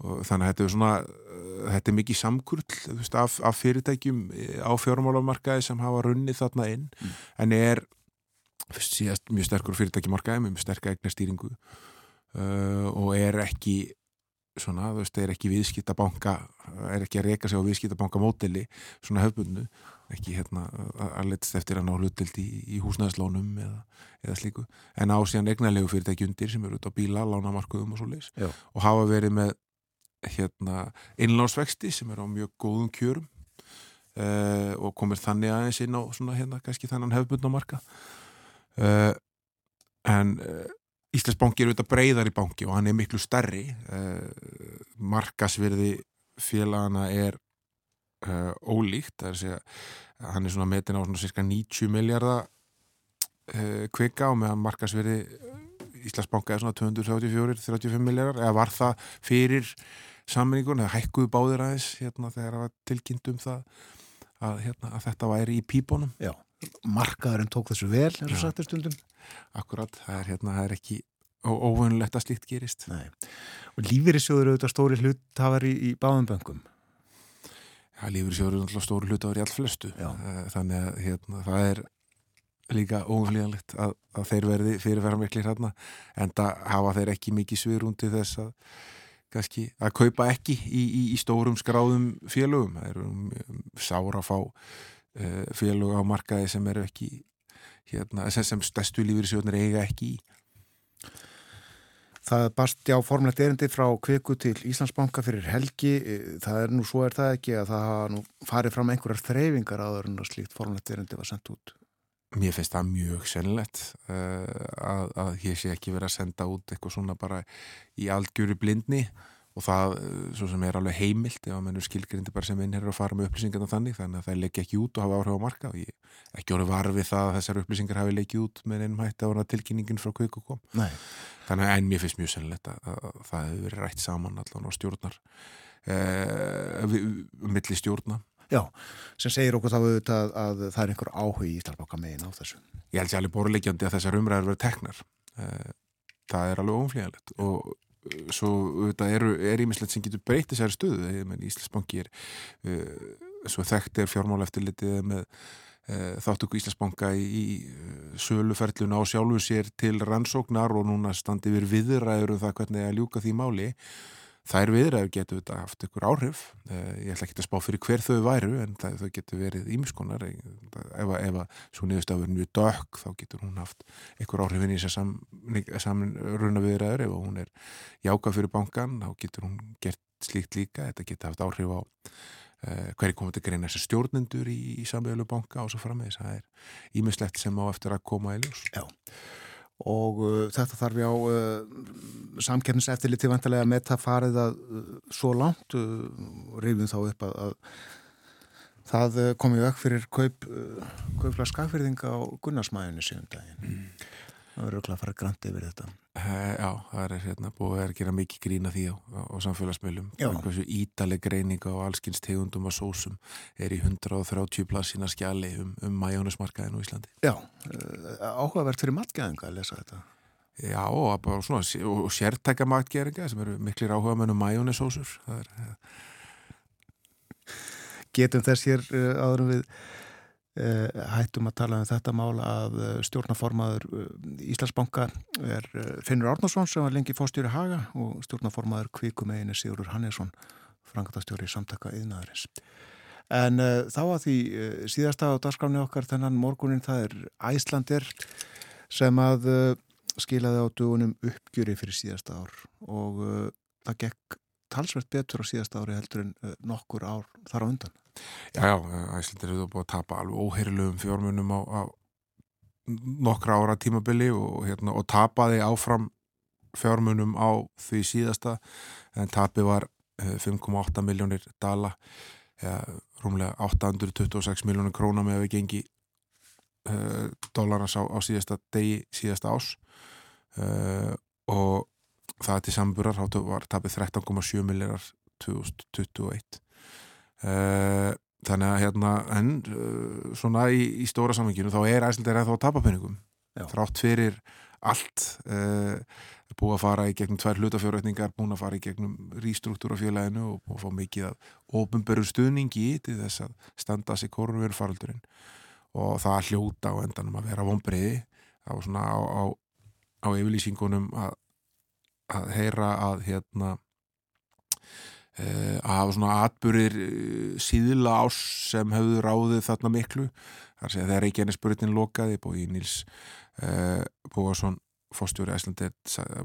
og þannig að þetta er svona uh, þetta er mikið samkurl veist, af, af fyrirtækjum á fjármálamarkaði sem hafa runnið þarna inn mm. en er síðast mjög sterkur fyrirtækjumarkaði með mjög sterka eignastýringu uh, og er ekki svona, þú veist, er ekki viðskiptabanka er ekki að reyka sig á viðskiptabanka mótili svona höfbundu ekki hérna að letst eftir að ná hlutild í, í húsnæðslónum eða, eða slíku, en á síðan egnarlegu fyrirtæki undir sem eru út á bíla, lánamarkuðum og svo leis og hafa verið með hérna innlánsvexti sem er á mjög góðum kjörum uh, og komir þannig aðeins inn á svona hérna kannski þannan höfbundamarka uh, en uh, Íslandsbanki er auðvitað breyðar í banki og hann er miklu stærri. Uh, markasvirði félagana er uh, ólíkt það er að segja, hann er svona metin á svona cirka 90 miljardar uh, kvika og meðan markasvirði Íslandsbanka er svona 234-35 miljardar eða var það fyrir sammenningun eða hækkuðu báðir aðeins hérna þegar það var tilkynnt um það að, hérna, að þetta væri í pípunum? Já, markaðurinn tók þessu vel eins og sattir stundum Akkurat, það er hérna, það er ekki óvönulegt að slíkt gerist. Nei. Og lífyrirsjóður eru auðvitað stóri hlutafar í, í báðum böngum? Já, lífyrirsjóður eru alltaf stóri hlutafar í all flestu. Já. Eh, þannig að hérna, það er líka óvönulegt að, að þeir verði fyrirverðar miklir hérna, en það hafa þeir ekki mikið sviðrúndi þess að kannski að kaupa ekki í, í, í stórum skráðum félögum. Það eru um, sára að fá uh, félög á markaði sem eru ekki hérna, sem stærstu lífyrirsjóðnir eiga ekki í. Það basti á formlegt erindi frá kviku til Íslandsbanka fyrir helgi. Það er nú svo er það ekki að það farið fram einhverjar þreyfingar áður en að slíkt formlegt erindi var sendt út. Mér finnst það mjög sennilegt uh, að, að ég sé ekki verið að senda út eitthvað svona bara í algjöru blindni og það svo sem er alveg heimilt ef að mennur skilgrindi bara sem inn er að fara með upplýsingarna þannig þannig að það leggja ekki út og hafa áhrif á marka og ég ekki orðið varfið það að þessar upplýsingar hafi leggið út með einum hætti á tilkynningin frá Kveiku kom. Nei. þannig að en mér finnst mjög sennilegt að, að það hefur verið rætt saman allan á stjórnar eh, milli stjórna. Já, sem segir okkur þá auðvitað að það er einhver áhug í Íslandsbanka megin á þessu. Ég held sér alveg borlegjandi að þessar umræður verið teknar. Eh, það er alveg óumflíðanlegt og svo þetta er ímislegt sem getur breytið sér stöðu, Íslandsbanki er uh, svo þekkt er fjármála eftirlitið með uh, þáttöku Íslandsbanka í, í söluferluna á sjálfu sér til rannsóknar og núna standi við viðræður um það hvernig að ljúka því máli þær viðræður getur þetta haft ykkur áhrif. Uh, ég ætla ekki að spá fyrir hver þau væru en það, þau getur verið ímiskonar ef, ef að svo niðurstafur mjög dökk þá getur hún haft ykkur áhrif inn í þess að samruna viðræður ef hún er jáka fyrir bankan þá getur hún gert slíkt líka. Þetta getur haft áhrif á Uh, hverju komið til greina þessi stjórnendur í, í samveglu banka og svo frammeðis það er ímislegt sem á eftir að koma í ljós. Já, og uh, þetta þarf já uh, samkerniseftiliti vantilega að metta farið að svo langt reyfum þá upp að, að það komið vekk fyrir kaup, kaupla skafyrðinga á Gunnarsmæðinu síðan daginn mm. Það verður okkur að fara grann yfir þetta. Já, það er hérna búið að gera mikið grína því á, á samfélagsmiðlum. Hversu ítaleg greininga og allskynst tegundum og sósum er í 130 plassina skjali um, um majónusmarkaðin á Íslandi. Já, áhugavert fyrir matgæðinga að lesa þetta. Já, og, bara svona, og sértækja matgæðinga sem eru miklir áhuga með um majónusósur það er Getum þess hér áðurum við Eh, hættum að tala um þetta mál að eh, stjórnaformaður eh, Íslandsbanka er Finnur Árnarsson sem var lengi fórstjóri Haga og stjórnaformaður Kvíkum einu Sigurur Hannesson frangatastjóri samtaka yðnaðurins en uh, þá að því uh, síðasta á dagskráni okkar þennan morgunin það er Æslandir sem að uh, skilaði á dögunum uppgjöri fyrir síðasta ár og það gekk talsvert betur á síðasta ári heldur en nokkur ár þar á undan Já, já, Æslandir hefur búið að tapa alveg óheirilegum fjármunum á, á nokkra ára tímabili og, hérna, og tapaði áfram fjármunum á því síðasta en tapi var 5,8 eh, miljónir dala eða rúmlega 826 miljónir króna með að við gengi uh, dólarnas á, á síðasta degi, síðasta ás uh, og það til samburar var tapið 13,7 miljónar 2021 Uh, þannig að hérna en uh, svona í, í stóra samvinginu þá er æslandir eða þá tapapenningum þrátt fyrir allt uh, búið að fara í gegnum tvær hlutafjörötningar, búið að fara í gegnum rístruktúra félaginu og að fá mikið af ofinberur stuðningi til þess að standa sig korunveru faraldurinn og það hljóta á endanum að vera vonbreiði á á, á, á yfirlýsingunum að, að heyra að hérna Eh, að hafa svona atbyrðir eh, síðla ás sem hefur ráðið þarna miklu. Þar sé að enni spuritin lokaði í Níls uh, Búarsson fórstjóri Æslandi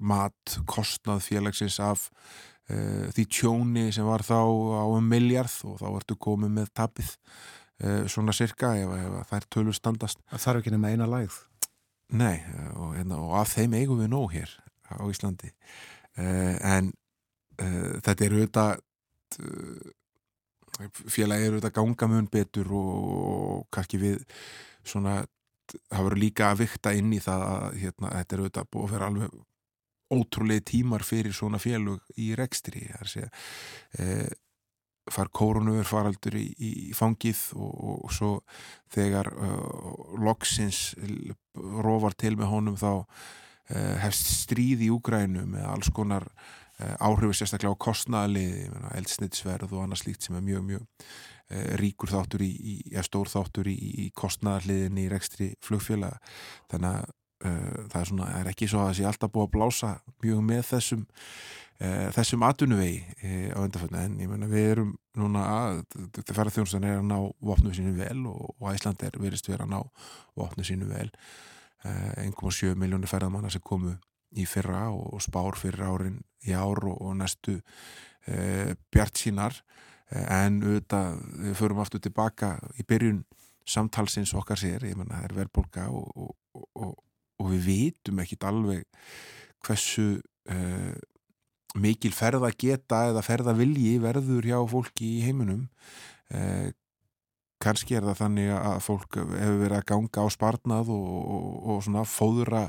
mat kostnað félagsins af uh, því tjóni sem var þá á um miljard og þá ertu komið með tapið uh, svona cirka ef, ef það er tölur standast. Það þarf ekki nema eina lægð. Nei og, hérna, og af þeim eigum við nóg hér á Íslandi. En þetta er auðvitað uh, félagi eru auðvitað ganga mun betur og, kannski við svona það verður líka að vikta inn í það að hérna, þetta eru auðvitað búið að vera alveg ótrúlega tímar fyrir svona félug í rekstri er að segja. Uh, far kórunur faraldur í, í fangið og, og, og svo þegar uh, loksins rofar til með honum þá uh, hefst stríð í Úgrænu með alls konar Eh, áhrifu sérstaklega á kostnæðalið eldsnittsverð og annað slíkt sem er mjög mjög uh, ríkur þáttur í, í eða stór þáttur í, í kostnæðaliðin í rekstri flugfjöla þannig að uh, það er svona, er ekki svo að það sé alltaf búið að blása mjög með þessum uh, þessum atunuvegi á undarfönda en ég menna við erum núna að þetta færða þjónustan er að ná vopnu sínu vel og, og Æsland er verist verið að ná vopnu sínu vel. 1,7 miljónir ferðamanna sem komu í fyrra og spár fyrir árin í ár og, og næstu e, bjart sínar. E, en auðvitað við förum aftur tilbaka í byrjun samtalsins okkar sér, ég menna það er verðbólka og, og, og við vitum ekkit alveg hversu e, mikil ferða geta eða ferða vilji verður hjá fólki í heiminum. E, kannski er það þannig að fólk hefur verið að ganga á sparnað og svona fóðura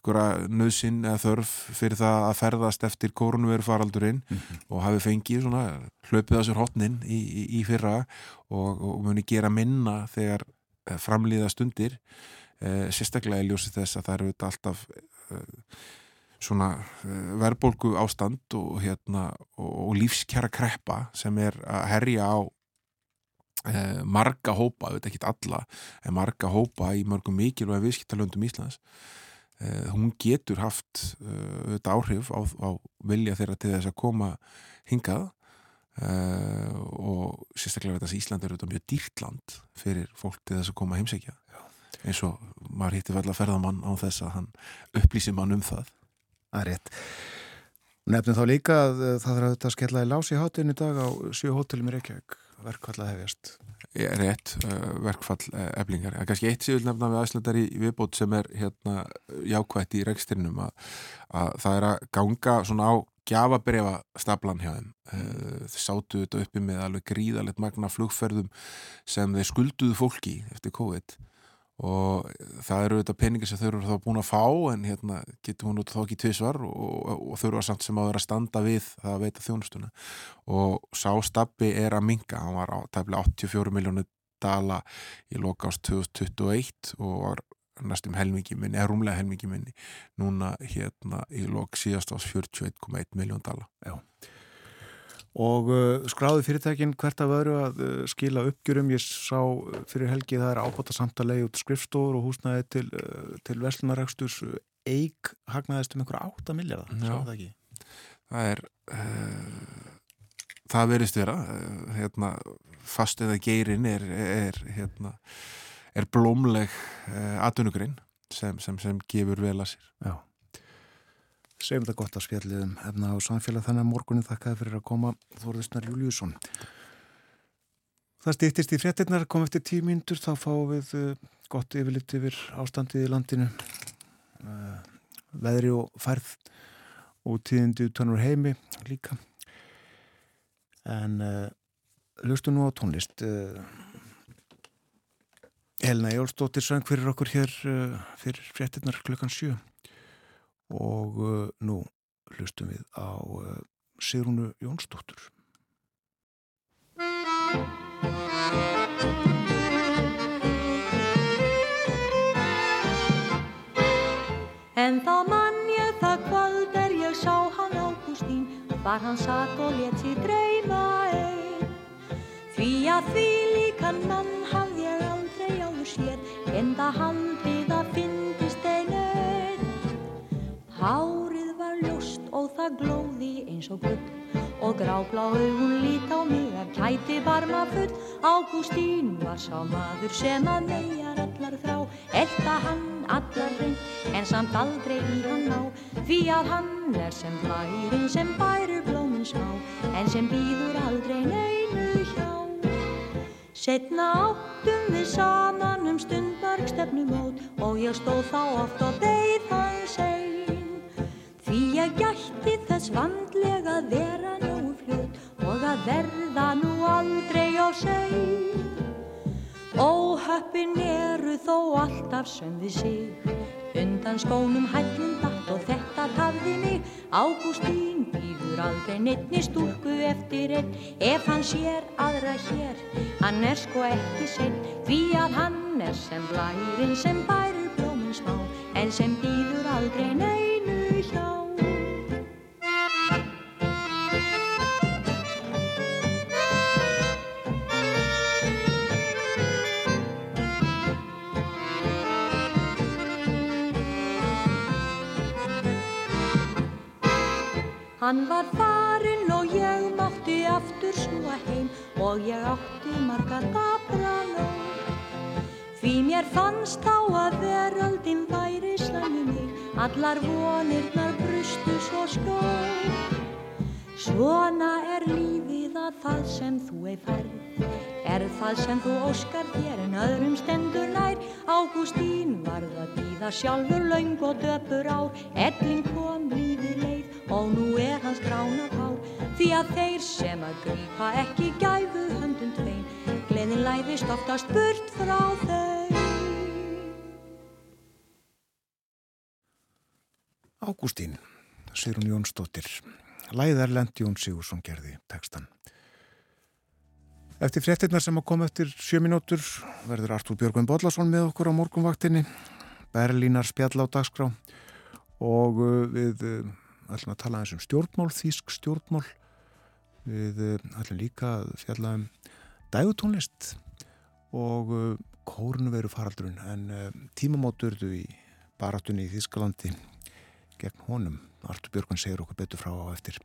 einhverja nöðsinn eða þörf fyrir það að ferðast eftir kórnverufaraldurinn mm -hmm. og hafi fengið svona hlaupið á sér hotnin í, í, í fyrra og, og muni gera minna þegar eh, framlýða stundir eh, sérstaklega í ljósi þess að það eru alltaf eh, svona eh, verðbólgu ástand og, hérna, og, og lífskjara kreppa sem er að herja á eh, marga hópa, auðvitað ekki alla en marga hópa í mörgum mikil og viðskiptalöndum Íslands hún getur haft þetta áhrif á, á vilja þeirra til þess að koma hingað uh, og sérstaklega veit að Ísland er auðvitað mjög dýrt land fyrir fólk til þess að koma heimsækja eins og maður hittir vel að ferðamann á þess að hann upplýsi mann um það Það er rétt. Nefnum þá líka að það þarf að skella í lási hátinn í dag á sjö hótelum í Reykjavík. Verkvall að hefjast. Rétt uh, verkfall uh, eblingar. Er kannski eitt síðan nefna við æslandar í viðbót sem er hérna jákvætt í rekstirinnum að, að það er að ganga svona á gjafabrefa staplan hjá þeim. Uh, þeir sátu þetta uppi með alveg gríðalegt magna flugferðum sem þeir skulduðu fólki eftir COVID og það eru þetta peningi sem þau eru þá búin að fá en hérna getur hún út þá ekki tvísvar og, og, og þau eru að samt sem vera að standa við það að veita þjónustuna. Og sá stabbi er að minga, hann var tæmlega 84 miljónu dala í loka ást 2021 og var næstum helmingi minni, eða rúmlega helmingi minni núna hérna í lok síðast ás 41,1 miljón dala. Já og uh, skráði fyrirtækin hvert af öðru að uh, skila uppgjörum. Ég sá fyrir helgi það er ábota samtalegi út skrifstóður og húsnæði til, uh, til Veslunaræksturs eig hagnaðist um einhverja 8 miljardar það ekki? Það er það verist vera hérna, fast eða geirin er, er, hérna, er blómleg atvinnugrein sem, sem, sem gefur vel að sér. Já segjum þetta gott að spjallið um efna á samfélag þannig að morgunin þakkaði fyrir að koma Þorðisnar Júliusson Það stýttist í fréttinnar kom eftir tíu mínútur þá fáum við gott yfirlitt yfir ástandið í landinu. Veðri og færð og tíðindi utanur heimi líka. En uh, hlustu nú á tónlist uh, Helena Jólsdóttir söng fyrir okkur hér uh, fyrir fréttinnar klukkan 7 og uh, nú hlustum við á uh, Sigrúnu Jónsdóttur. En þá mann ég það kvöld er ég sá hann Ágústín var hann satt og let sér dreyma einn því að því líkan mann hafði ég aldrei áður sér en það hann við að einu Hárið var ljóst og það glóði eins og gull og gráblá augun lít á mig af kæti barma full. Ágústín var sá maður sem að megar allar þrá, elda hann allar reynd en samt aldrei í hann ná. Því að hann er sem blærin sem bæru blómin smá en sem býður aldrei neinu hjá. Setna áttum við saman um stundmark stefnumót og ég stóð þá oft og beigð hans einn. Því ég gætti þess vandlega að vera nógu fljótt og að verða nú aldrei á segn. Óhöppin eru þó alltaf sem við sig, undan skónum hællin datt og þetta tafði mig. Ágústín býður aldrei neittni stúrku eftir einn, ef hann sér aðra hér, hann er sko ekki sinn. Því að hann er sem blærin sem bærir blóminn smá, en sem býður aldrei neinu Hann var farinn og ég mátti aftur snúa heim og ég átti marga dabra nóg. Því mér fannst þá að veröldin væri slæmi mig, allar vonirnar brustu svo skóð. Svona er lífið að það sem þú ei færð, er það sem þú óskar þér en öðrum stendur nær. Ágústín varð að býða sjálfur laung og döpur ár, elling kom lífið leið og nú er hans grána hár. Því að þeir sem að grípa ekki gæfu höndum tvein, gleðin læðist oftast burt frá þau. Ágústín, Sigrun Jónsdóttir. Læðar Lendi Jón Sigursson gerði tekstan. Eftir fréttinnar sem að koma eftir sjö minútur verður Artúr Björgvin Bodlason með okkur á morgunvaktinni. Berlínar spjall á dagskrá og uh, við uh, ætlum að tala eins um stjórnmál, þýsk stjórnmál. Við uh, ætlum líka að fjalla um dægutónlist og kórnu veru faraldurinn en tímamóturðu í barátunni í Þískalandi gegn honum. Artur Björgun segir okkur betur frá á eftir.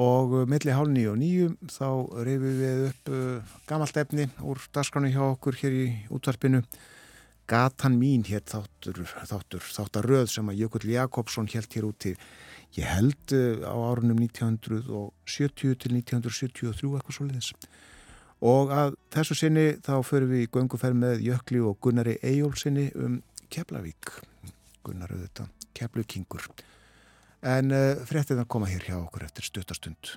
Og uh, milli hálf nýju og nýju þá reyfum við upp uh, gamalt efni úr dasgránu hjá okkur hér í útvarpinu. Gatan mín hér þáttur, þáttur, þáttar röð sem að Jökull Jakobsson held hér úti. Ég held uh, á árunum 1970 til 1973 eitthvað svo leiðis. Og að þessu sinni þá förum við í gönguferð með Jökli og Gunnari Eyjólfsinni um Keflavík. Gunnar auðvitað, Keflukingur. En uh, fréttið að koma hér hjá okkur eftir stuttarstund.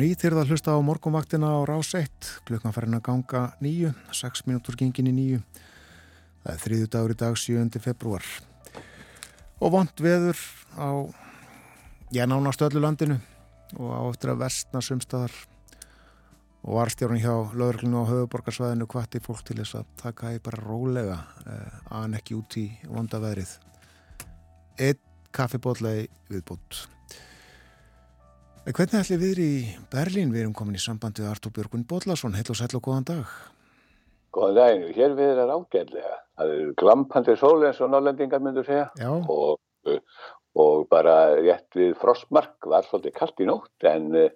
Ný þegar það hlusta á morgunvaktina á rás 1 klukkan farin að ganga nýju 6 minútur gengin í nýju það er þriðu dagur í dag 7. februar og vond veður á já nánast öllu landinu og á eftir að vestna sumstaðar. Og varstjórun hjá lögurklinu á höfuborgarsvæðinu hvati fólk til þess að taka í bara rólega eh, aðan ekki út í vonda veðrið. Einn kaffibótlei viðbútt Hvernig ætli við í Berlín? Við erum komin í sambandi við Artur Björgun Bóllarsson. Heil og sæl og góðan dag. Góðan daginu. Hér við erum ágæðlega. Það eru glampandi sól eins og nállendingar myndur segja og, og bara rétt við frostmark var svolítið kallt í nótt en uh,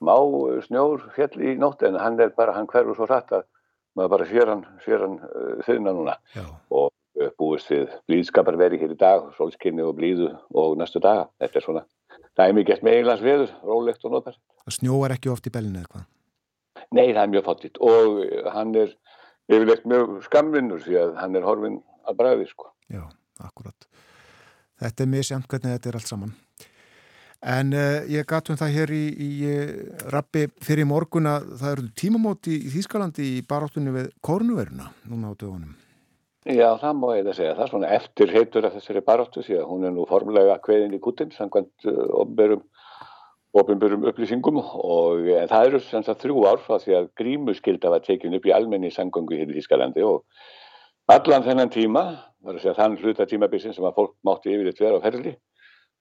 smá snjór fjall í nótt en hann er bara, hann hverfur svo rætt að maður bara sér hann, sér hann uh, þurna núna Já. og uh, búist við blíðskapar veri hér í dag, sólskinni og blíðu og næstu daga. Þetta er svona dæmi gett með einlands veður, rólegt og notar. Það snjóar ekki oft í bellinu eða hvað? Nei, það er mjög fátitt og hann er yfirlegt mjög skamvinnur því að hann er horfin að bræði sko. Já, akkurat. Þetta er mjög semt hvernig þetta er allt saman. En uh, ég gatum það hér í, í uh, rappi fyrir morgun að það eru tímamóti í Þýskalandi í baráttunni við kornuveruna núna á dögunum. Já, það má ég það segja. Það er svona eftir heitur af þessari baróttu því að hún er nú formulega kveðin í kutin samkvæmt uh, ofinbörum upplýsingum og það eru sem sagt þrjú ár frá því að grímuskylda var tekin upp í almenni sangöngu hér í Þískalandi og allan þennan tíma, segja þann hluta tímabilsin sem að fólk mátti yfir eitt vera á ferli,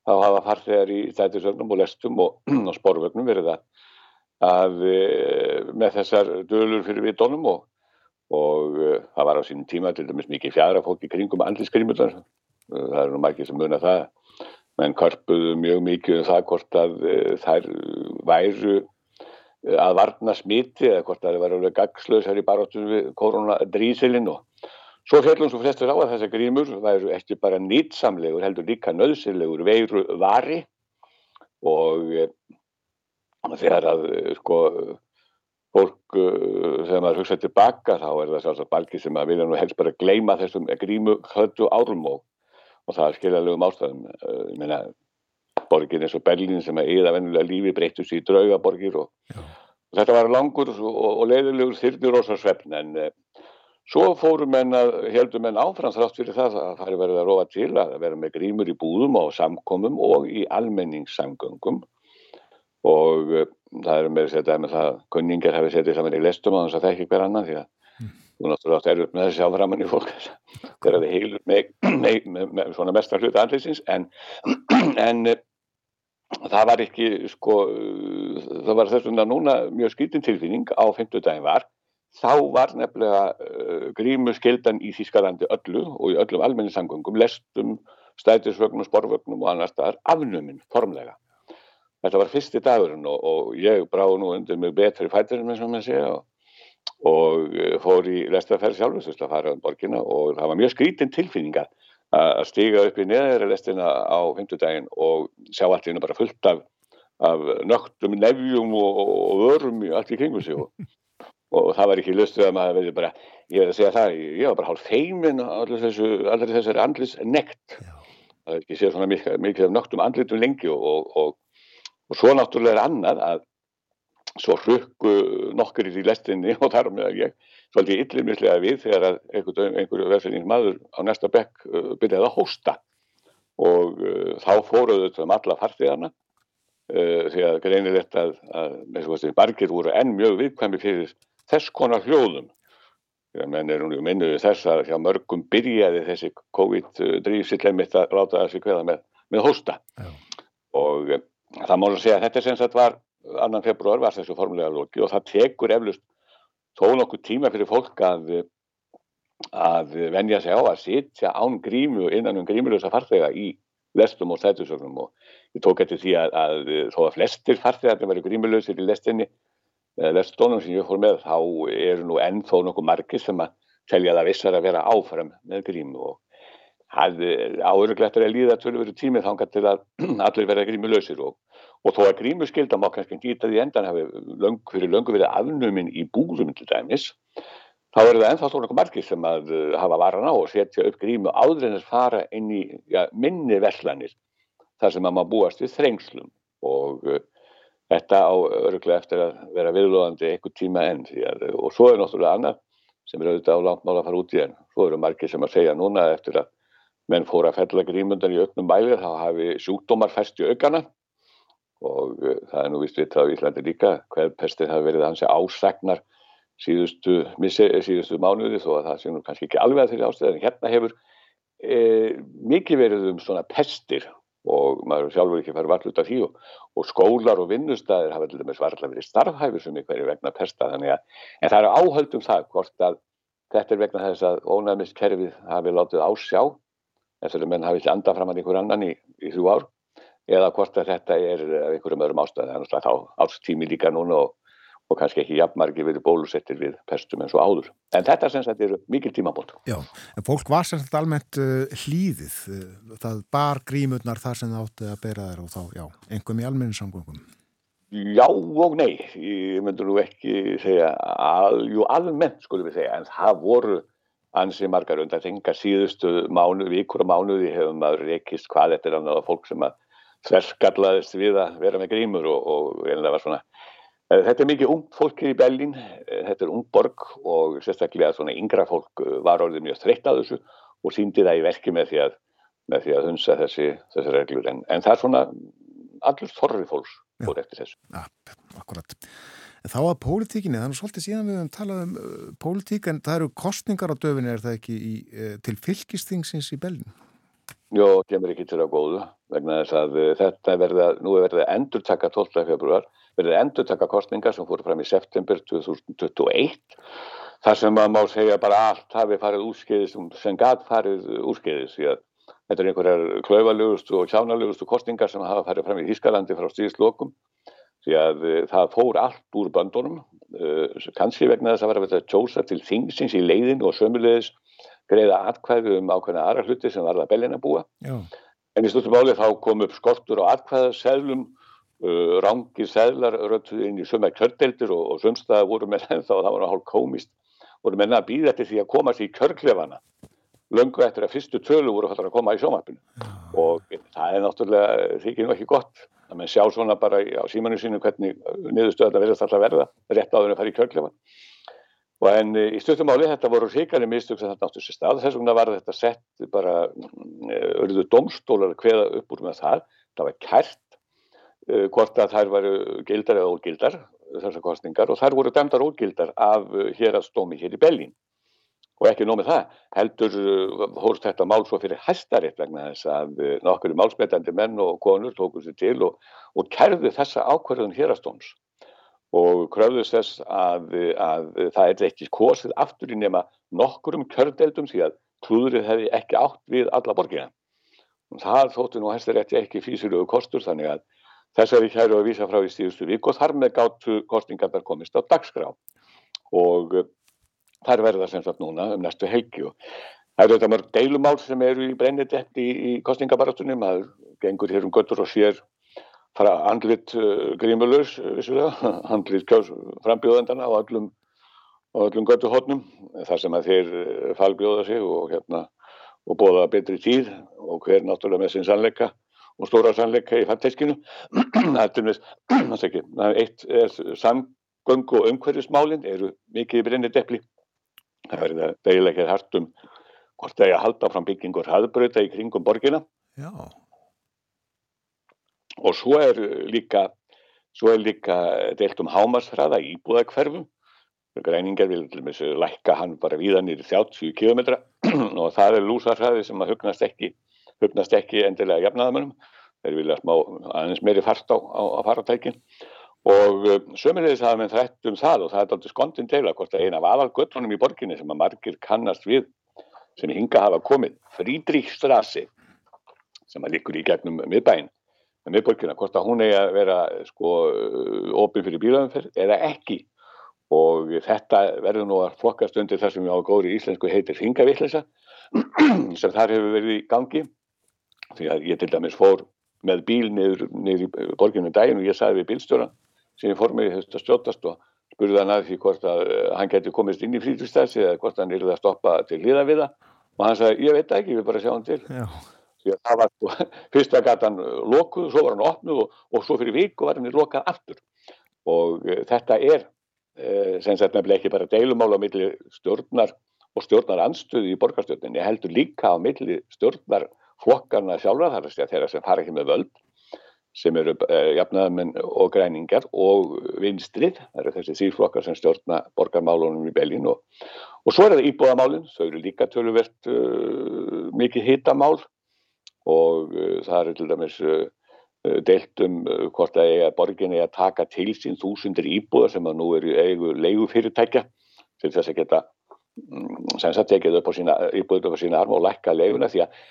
þá hafa farþegar í þættisögnum og lestum og, (clears throat) og sporvögnum verið að, að eh, með þessar dölur fyrir vitónum og og uh, það var á sínum tíma til dæmis mikið fjara fólk í kringum andliskrimullar uh, það eru nú margir sem muna það. Menn karpuðu mjög mikið um það hvort að uh, þær væru að varna smiti eða hvort að það væri alveg gagslausar í baróttunum við koronadrísilinn og svo fjallum svo flestur á að þessar grímur væru ekki bara nýtsamlegur heldur líka nöðsilegur veiru vari og þegar að sko fólk uh, þegar maður hugsaði tilbaka þá er það sjálfsagt balki sem að vilja nú helst bara gleyma þessum grímu höldu árum og, og það er skiljaðlegum ástæðum. Uh, ég meina borgir eins og Berlín sem að eða vennulega lífi breyttu sér í draugaborgir og, og þetta var langur og, og leiðilegur þyrnir og svo svefn. En uh, svo fórum menn að heldum menn áfram þrátt fyrir það að það er verið að róa til að vera með grímur í búðum og samkomum og í almenningssamgöngum og uh, það er með þetta með það kunningar hafi setið saman í lestum á þess að það ekki hver annan því að mm. þú náttúrulega átt erður með þessi áframan í fólk. Þegar þið heilur með, með, með, með svona mestra hluta andliðsins en, (clears throat) en uh, það var ekki sko það var þess vegna núna mjög skýtin tilfinning. Á 50 daginn var þá var nefnilega uh, grímu skildan í Þískalandi öllu og í öllum almenningssangungum lestum, stætisvögnum, sporvögnum og annar staðar afnuminn formlega þetta var fyrsti dagurinn og, og ég brá nú undir mig betri fætturinn eins og maður segja og, og eh, fór í lestaferð sjálfur að fara um borgina og það var mjög skrítin tilfinninga að stiga upp í neðra lestina á fymtudaginn og sjá allt í hennu bara fullt af, af nögtum, nefjum og, og örum í allt í kringu sig og það var ekki lustuð að maður verði bara, ég verði að segja það, ég var bara hálf feimin allir þessu, þessari andlis nekt það er ekki séð svona mikið, mikið af nögtum andlitum lengi og og svo náttúrulega er annað að svo hrukku nokkur í lestinni (laughs) og þar með ég svolítið yllimislega við þegar einhverju einhver verðsynning maður á næsta bekk uh, byrjaði að hósta. Og uh, þá fóruðu þetta um alla farþegarna uh, því að greinilegt að, að bargir voru enn mjög viðkvæmi fyrir þess konar hljóðum. Menn er nú minnuði þess að hjá mörgum byrjaði þessi COVID-drýfsill emitt að láta þessi kveða með, með hósta. Já. og það má segja að þetta sem sagt var annan februar var þessu formulega loki og það tekur eflust þó nokkuð tíma fyrir fólk að að venja sig á að sitja án grímu innan um grímulösa farþega í lestum og stætusögnum og ég tók eftir því að, að þó að flestir farþegar verið grímulösir í lestinni lestónum sem ég fór með þá eru nú ennþó nokkuð margir sem að telja það vissar að vera áfram með grímu og það áuruglættur að líða tölveru tími þangar til að (clears throat) allir verða grímulösir og, og þó að grímuskylda má kannski geta því endan hafi löng, fyrir löngu verið afnuminn í búðum til dæmis þá eru það ennþá svona margir sem að uh, hafa varan á og setja upp grímu áður en þess fara inn í ja, minni verslanir þar sem að maður búast við þrengslum og uh, þetta á öruglega eftir að vera viðlóðandi einhver tíma enn að, og svo er náttúrulega annað sem er auðvitað á langt mál að fara út í enn svo eru margir sem að segja núna eftir að menn fór að fella grímundan í auknum bælið þá hafi sjúkdómar fæst í aukana. Og uh, það er nú vist við það á Íslandi líka hver pestið hafi verið hansi ásagnar síðustu, missi, síðustu mánuði þó að það sé nú kannski ekki alveg að þeirri ástöð en hérna hefur e, mikið verið um svona pestir. Og maður sjálfur ekki farið varlut af því. Og, og skólar og vinnustæðir hafa til dæmis varðilega verið starfhæfur sem ykkur er vegna pesta. Þannig að en það eru áhaldum það hvort að þetta er vegna þess að ónæmist kerfið hafi látið ásjá að menn hafi ekki andað fram að einhver annan í, í þrjú ár eða hvort að þetta er af einhverjum öðrum ástæði þannig að þá ástími líka núna og, og kannski ekki jafnmargi verið bólusettir við pestum eins og áður. En þetta sem sagt eru mikil tímabótt. Já, en fólk var sem sagt almennt uh, hlýðið uh, það bar grímurnar þar sem það átti að bera þær og þá, já, einhverjum í almennin samgöngum. Já og nei, ég myndur nú ekki segja, al, jú almennt skulum við segja, en það voru ansi margar undan þengar síðustu mánu, vikur og mánuði hefur maður rekist hvað þetta er annað fólk sem að þverskallaðist við að vera með grímur og, og einlega var svona eh, Þetta er mikið ungt fólkið í Berlín, eh, þetta er ung borg og sérstaklega svona yngra fólk eh, var orðið mjög þreytt að þessu og síndi það í verki með því að, með því að hunsa þessi, þessi reglur en, en það er svona allur þorri fólks fór eftir þessu. Ja, akkurat. Þá að pólitíkinni, þannig svolítið síðan við höfum talað um uh, pólitík en það eru kostningar á döfinni, er það ekki í, uh, til fylgistingsins í Belgin? Jó, kemur ekki til að góðu vegna þess að uh, þetta verða, nú er verið að endur taka 12. februar, verið að endur taka kostningar sem fóru fram í september 2021 þar sem maður má segja bara allt hafi farið úrskeiðis sem gæt farið úrskeiðis því að þetta er einhverjar klauvalugustu og kjánalegustu kostningar sem hafa farið fram í Ískalandi frá stíðslokum því að uh, það fór allt úr böndunum uh, kannski vegna þess að vera að tjósa til þingsins í leiðin og sömulegis greiða atkvæðu um ákveðna aðra hluti sem var það bellin að búa Já. en í stundum álið þá kom upp skortur á atkvæðaseðlum uh, rángir seglar röttuð inn í sömja kjördeldur og, og sömstaða voru með þá það var hálf komist voru menna að býða til því að komast í kjörklefana löngu eftir að fyrstu tölu voru að koma í sjómarpinu og það er náttúrulega þykir nú ekki gott að mann sjá svona bara á símanu sínu hvernig niðurstöða þetta verðast alltaf verða rétt áður að fara í kjörklefan og en eh, í stuttumáli þetta voru ríkari mistök sem þetta sér stað. Þess vegna var þetta sett bara örðu mm, domstólar kveða upp úr með það. Það var kært uh, hvort að þær varu gildar eða ógildar þessar kostningar og þær voru dæmdar ógildar af uh, hér að stómi hér í Bellín og ekki nómið það, heldur uh, hóst þetta mál svo fyrir hæstaritt vegna þess að uh, nokkur málsmetandi menn og konur tóku sér til og, og kærðu þessa ákverðun hérastóms og kröfðust þess að, að það er ekki kosið aftur í nema nokkur um kjördeldum því að klúðrið hefði ekki átt við alla borgina. Það þóttu nú hæstarétti ekki físilögu kostur þannig að þessari kæru að vísa frá í stíðustu vik og þar með gáttu kostingar komist á dagskrá og þær verða sem sagt núna um næstu helgi og það eru þetta mörg deilumál sem eru í brennitetti í, í kostningabaratunum, það gengur hér um göttur og sér fara andlit uh, grímulus, (laughs) andlit kjós frambjóðendana á öllum, öllum göttu hodnum þar sem að þeir uh, falbjóða sig og hérna og bóða betri tíð og hver náttúrulega með sinn sannleika og stóra sannleika í fatteskinu (clears throat) það er (clears throat) eitt er samgöngu og umhverfismálinn eru mikið í brenniteppli það verði að deila hér hartum hvort það er að halda fram byggingur haðbröða í kringum borgina. Já. og svo er líka svo er líka deilt um hámarsfræða íbúðakverfum græningar vil lækka hann bara víðan í 30 km (clears throat) og það er lúsarfræði sem að hugnast ekki hugnast ekki endilega jafnaðamönnum þeir vilja smá aðeins meiri fart á, á, á faratækin og uh, sömurleðis hafa með þrætt um það og það er aldrei skondin deila hvort að eina af aðalgötunum í borginni sem að margir kannast við sem hinga hafa komið Frídríkstrasi sem að likur í gegnum miðbæinn með miðborgina, hvort að hún eigi að vera sko opið fyrir bílaðumferð eða ekki. Og þetta verður nú að flokkast undir það sem á góri íslensku heitir hingavillisa (clears throat) sem þar hefur verið í gangi. Því að ég til dæmis fór með bíl niður, niður í borginu daginn og ég sagði við bílstjóran sem ég fór með í þetta stjótast og spurði hann að því hvort að uh, hann geti komist inn í frítustæðsi eða hvort hann yrði að stoppa til hlýða við það. Og hann sagði ég veit ekki, vil bara sjá hann til. Já. því að það var sko, (laughs) fyrsta gatan lokuð, svo var hann opnuð og, og svo fyrir viku var hann lokað aftur. Og uh, þetta er uh, sem sagt nefnilega ekki bara deilumál á milli stjórnar og stjórnar anstöðu í borgarstjórninni, heldur líka á milli stjórnar flokkarna sjálfa þar að segja þeirra sem fara ekki með völd sem eru eh, jafnaðamenn og græningar og vinstrið, það eru þessi þýrflokkar sem stjórna borgarmálunum í Belgin og, og svo er það íbúðamálinn, þau eru líka töluvert uh, mikið hitamál og uh, það eru til dæmis uh, deilt um hvort að eiga borgin er að taka til sín þúsundir íbúðar sem að nú eru eigu leigufyrirtækja til þess að geta mm, sem sagt tekið upp á sína íbúður upp á sína arm og lækka leiguna því að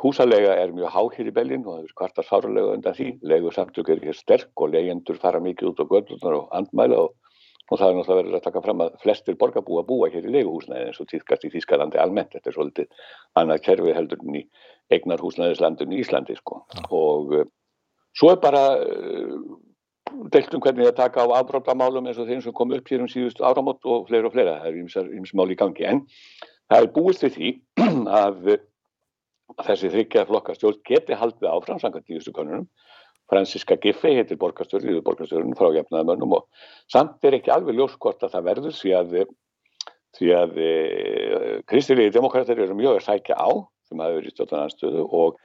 húsalega er mjög háhýr í Belgin og það er kvartar fáralega undan því. Legu samtök er ekki sterk og leyendur fara mikið út á göldlunar og andmæla og, og það er náttúrulega verið að taka fram að flestir borgarbúa búa hér í leguhúsnaði eins og týðkast í Þískalandi almennt. Þetta er svolítið annað kerfi heldur en í eignar húsnaðislandun í Íslandi sko. og uh, svo er bara uh, deilt um hvernig það taka á afbróttamálum eins og þeim sem kom upp hér um síðust áramót og fleira og fleira, það er ímsmál í gangi. En það er búist við því (clears throat) að þessi þryggja flokka stjórn geti haldið áfram samkvæmt tíustu konunum Franziska Giffey heitir borgarstjórn í borgarstjórnum frá gefnaðamönnum og samt er ekki alveg ljós hvort að það verður því að, því að e, kristilegi demokrater eru mjög að sækja á sem hafa verið í stjórnarnarstöðu og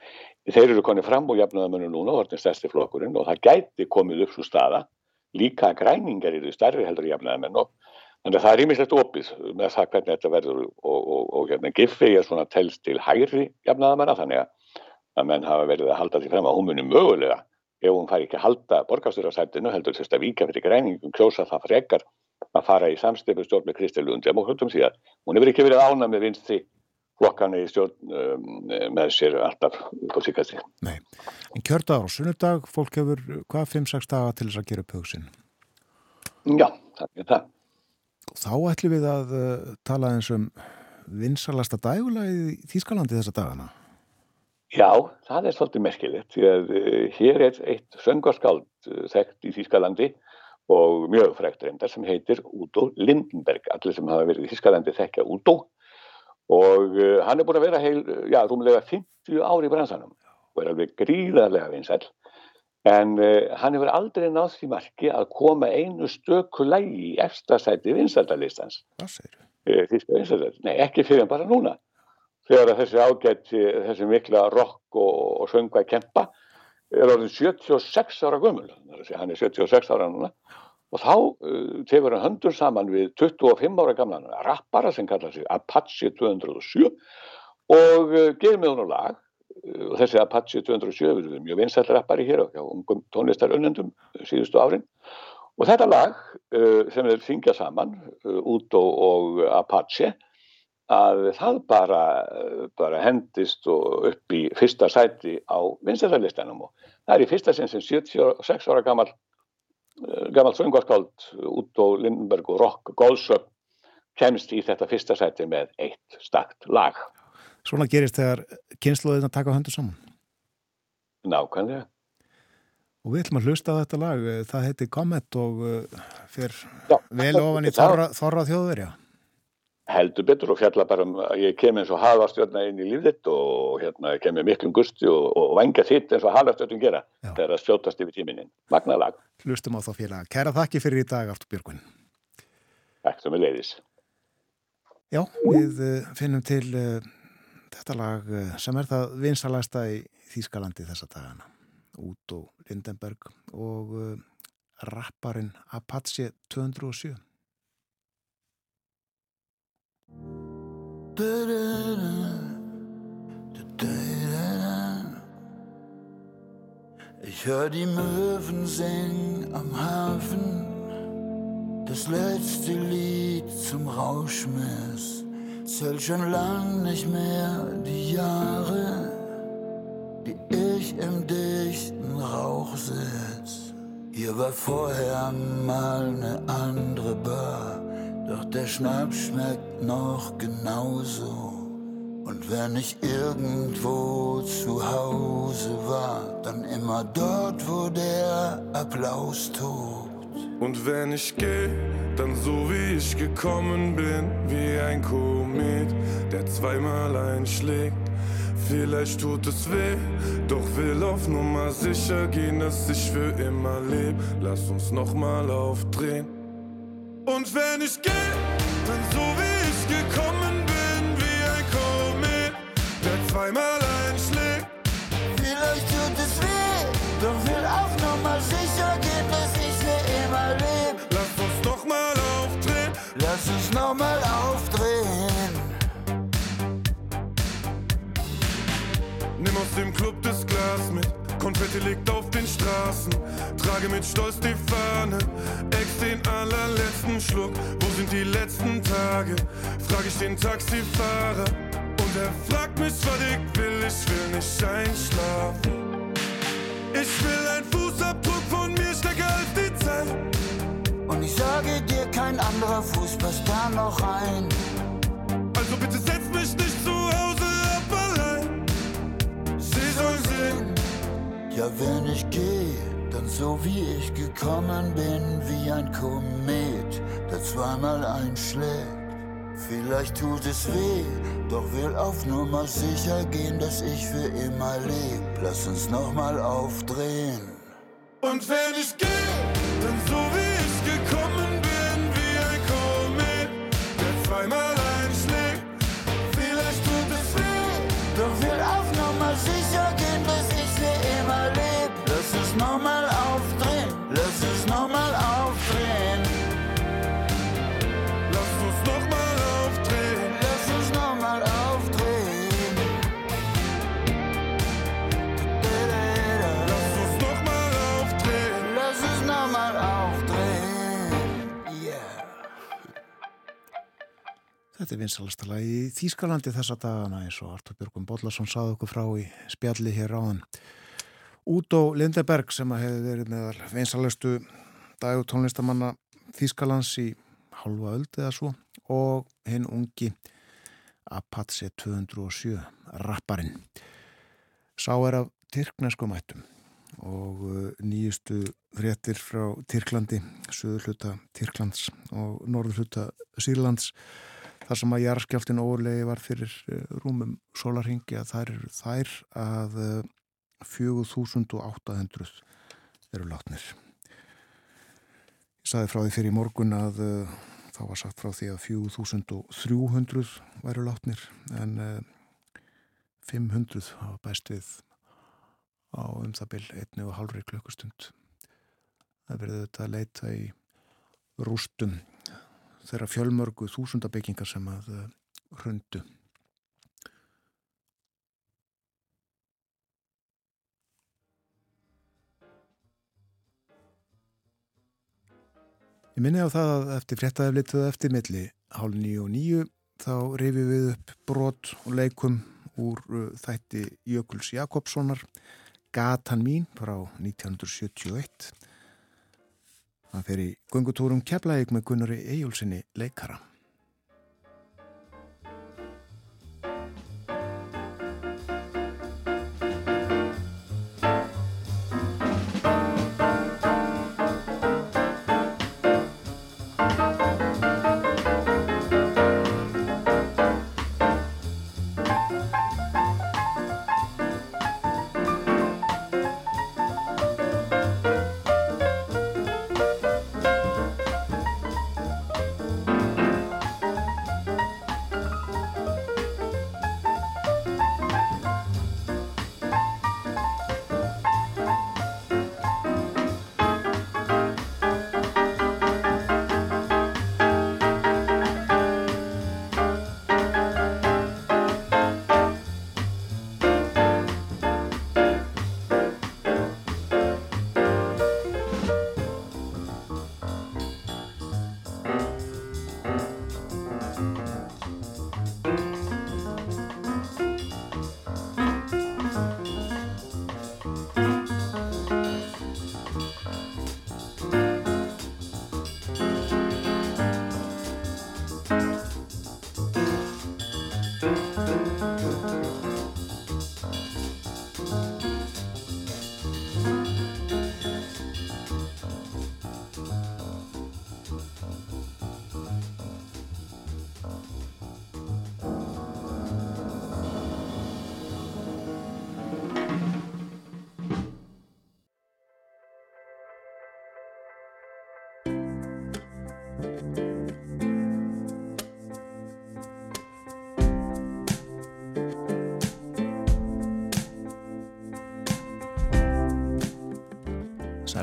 þeir eru konið fram og gefnaðamönnum núna og er stærsti flokkurinn og það gæti komið upp svo staða. Líka græningar eru stærri heldur í gefnaðamenn og Að það er ímislegt opið með það hvernig þetta verður og, og, og hérna Giffi er svona telst til hægri jafnaðamanna þannig að menn hafa verið að halda því frem að hún muni mögulega ef hún fær ekki að halda borgarstjórnarsættinu heldur þess að vika fyrir græningum kjósa það frekar að fara í samstifu stjórn með Kristilund demokrátum því að hún hefur ekki verið ána með vinsti flokkana í stjórn um, með sér alltaf upp á síkast Nei, en kjördagar og sunnudag fólk hefur hvað 5-6 daga til þess að gera upp hugsin? Já, það er það Þá ætlum við að uh, tala eins um vinsalasta dægulega í Þýskalandi þessa dagana. Já, það er svolítið merkilegt því að uh, hér er eitt söngarskáld uh, þekkt í Þískalandi og mjög frekt reyndar sem heitir Udo Lindenberg. Allir sem hafa verið í Þískalandi þekkja Udo og hann er búin að vera heil, já, rúmlega 50 ári í bransanum og er alveg gríðarlega vinsæl. En hann hefur aldrei nátt því marki að koma einu stöku lægi í efstasæti þú? Þíska vinsældalistans. Nei, ekki fyrir en bara núna þegar þessi ágætt, þessi mikla rock og, og sönga kempa er orðin 76 ára gömul, hann er 76 ára núna og þá uh, tegur hann höndur saman við 25 ára gamla rappara sem kallar sig Apache 207 og uh, gerir með hún á lag uh, og þessi Apache 207 er mjög vinsæll rappari hér á ungum tónlistar unnendum síðustu árin og þetta lag uh, sem þeir syngja saman uh, Udo og Apache að það bara, bara hendist upp í fyrsta sæti á vinstarlistanum og það er í fyrsta sinn sem 76 ára gammal gammal söngarskáld út á Lindenberg og Rock Góðsöp kemst í þetta fyrsta sæti með eitt stakt lag. Svona gerist þegar kynsluðin að taka höndu saman? Nákvæmlega. Og við ætlum að hlusta á þetta lag, það heiti Comet og fyrir Já, vel ofan í þorra, þorra þjóðverja heldur betur og fjalla bara um að ég kem eins og halvastjörna inn í lífðitt og hérna kem með miklum gusti og, og vanga þitt eins og halvastjörnum gera þegar það stjótast yfir tíminin. Magnalag. Hlustum á þá félag. Kæra þakki fyrir í dag, Artur Björgun. Takk sem við leiðis. Já, við uh, finnum til uh, þetta lag uh, sem er það vinsalæsta í Þýskalandi þessa dagana. Og Lindenberg og rapparinn Apache 207. Ich hör die Möwen singen am Hafen, das letzte Lied zum Rauschmiss. Zählt schon lang nicht mehr die Jahre, die ich im dichten Rauch sitz. Hier war vorher mal ne andere Bar doch der Schnaps schmeckt noch genauso. Und wenn ich irgendwo zu Hause war, dann immer dort, wo der Applaus tobt. Und wenn ich geh, dann so wie ich gekommen bin, wie ein Komet, der zweimal einschlägt. Vielleicht tut es weh, doch will auf Nummer sicher gehen, dass ich für immer leb. Lass uns nochmal aufdrehen. Und wenn ich gehe, dann so wie ich gekommen bin, wie ein Komet, der zweimal Nochmal aufdrehen. Nimm aus dem Club das Glas mit. Konfetti liegt auf den Straßen, trage mit Stolz die Fahne, ex den allerletzten Schluck. Wo sind die letzten Tage? Frag ich den Taxifahrer und er fragt mich, was ich will. Ich will nicht einschlafen. Ich will ein Fußabdruck Und ich sage dir, kein anderer Fuß passt da noch rein. Also bitte setz mich nicht zu Hause ab allein. Sie soll sehen. Ja, wenn ich gehe, dann so wie ich gekommen bin, wie ein Komet, der zweimal einschlägt. Vielleicht tut es weh, doch will auf Nummer sicher gehen, dass ich für immer leb. Lass uns nochmal aufdrehen. Und wenn ich gehe, dann so come Þetta er vinsalasta lagi í Þýskalandi þessa dagana eins og Artur Björgum Bodlason saði okkur frá í spjalli hér áðan. Útó Lindeberg sem að hefði verið meðal vinsalastu dagu tónlistamanna Þýskalands í halva öld eða svo og hinn ungi Apache 207 rapparinn. Sá er af Tyrknesku mættum og uh, nýjustu fréttir frá Tyrklandi, söður hluta Tyrklands og norður hluta Sýrlands þar sem að jarðskjálftin óverlegi var fyrir uh, rúmum solarhingi að þær eru þær að 4800 eru látnir. Ég saði frá því fyrir morgun að uh, þá var sagt frá því að 4300 væru látnir en 500 hafa bæst við á um það byll einni og halvri klukkustund. Það verður þetta að leita í rústum þeirra fjölmörgu þúsundabyggingar sem að eh, hrundu. Ég minni á það að eftir fréttaðeflituð eftir milli hálf nýju og nýju þá reyfið við upp brot og leikum úr uh, þætti Jökuls Jakobssonar Gatan mín frá 1971 Það fer í gungutúrum keflaðið með Gunnari Ejjólfsinni leikara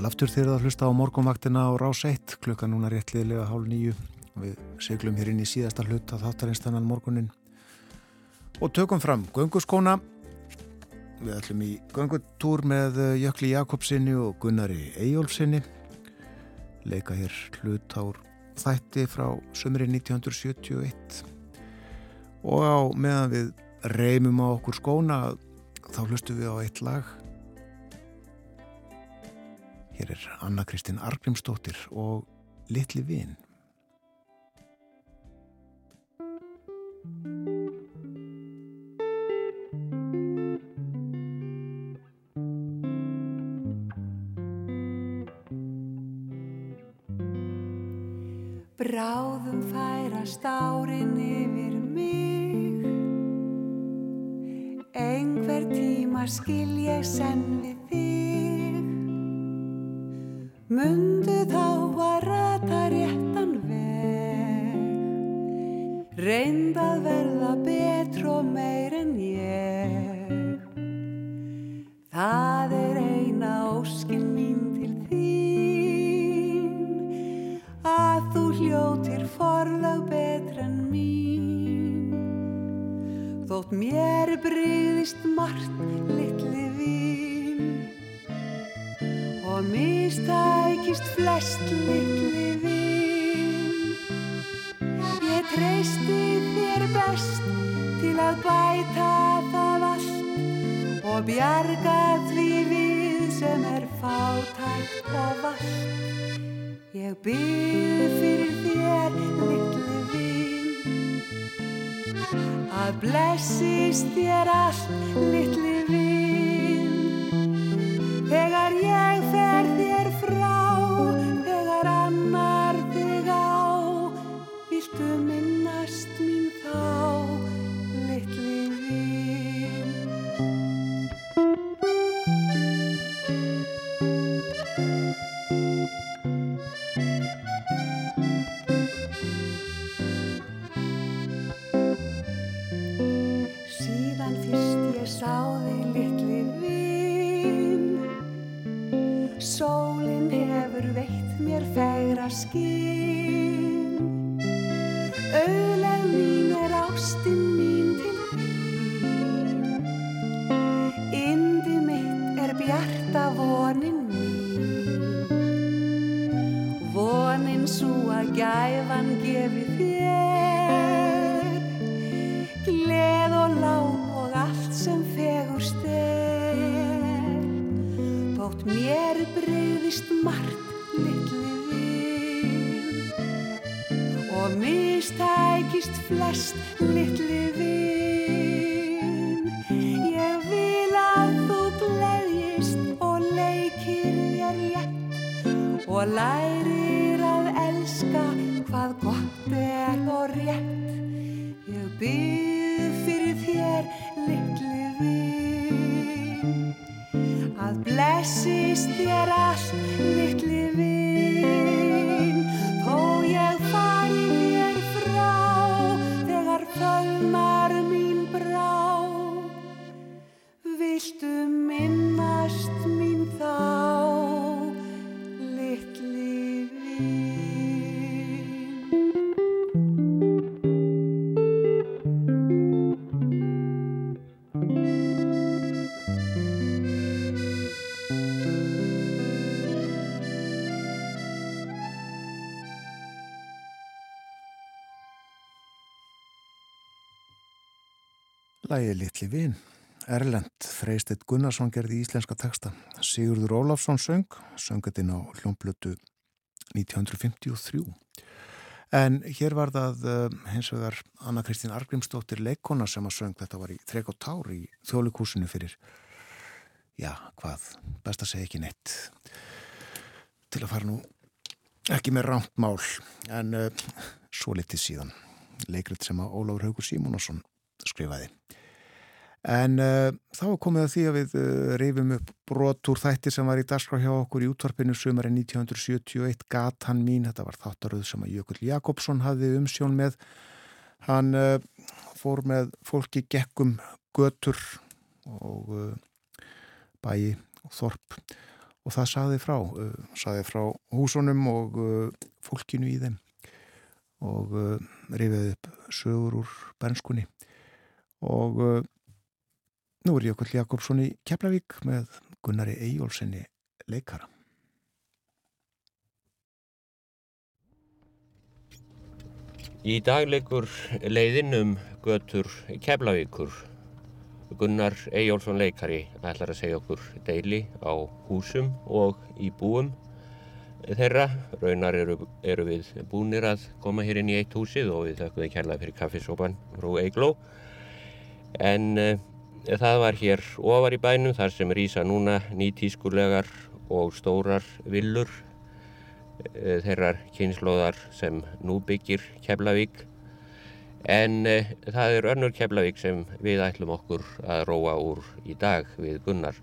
aftur þegar það hlusta á morgunvaktina á rás 1 klukka núna réttliðilega hálf nýju við seglum hér inn í síðasta hlut að þáttarins þannan morgunin og tökum fram gönguskóna. Við ætlum í göngutúr með Jökli Jakobsinni og Gunnari Eyjólfsinni leika hér hlut ár þætti frá sömri 1971 og á meðan við reymum á okkur skóna þá hlustum við á eitt lag Hér er Anna Kristín Argrimstóttir og Littli Vinn. Bráðum færast árin yfir mig Einhver tíma skil ég senn við Lægið Litli Vin, Erlend, Freystedt Gunnarsson gerði íslenska texta. Sigurður Ólafsson söng, söngatinn á hljómblötu 1953. En hér var það uh, hins vegar Anna Kristín Argrímsdóttir leikona sem að söng þetta var í þrek og tár í þjólikúsinu fyrir, já, hvað, best að segja ekki neitt. Til að fara nú ekki með rámt mál, en uh, svo litið síðan. Leikrit sem að Ólafur Haugur Símónasson skrifaði. En uh, þá komið að því að við uh, reyfum upp brot úr þætti sem var í dagskrá hjá okkur í útvarpinu sumari 1971 Gatan mín, þetta var þáttaröð sem að Jökull Jakobsson hafði umsjón með. Hann uh, fór með fólki gekkum götur og bæi og þorp. Og það saði frá, saði frá húsunum og fólkinu í þeim. Og reyfið upp sögur úr bernskunni. Og nú er Jökull Jakobsson í Keflavík með Gunnari Eyjólfsinni leikara. Í dag leikur leiðin um götur Keflavíkur. Gunnar Eyjólfsson leikari ætlar að segja okkur deili á húsum og í búum þeirra. Raunar eru, eru við búnir að koma hér inn í eitt húsið og við við kærlega fyrir kaffisópan frú Eigló. En uh, það var hér ofar í bænum þar sem rýsa núna nýtískulegar og stórar villur uh, þeirrar kynnslóðar sem nú byggir Keflavík. En uh, það er önnur Keflavík sem við ætlum okkur að róa úr í dag við Gunnar.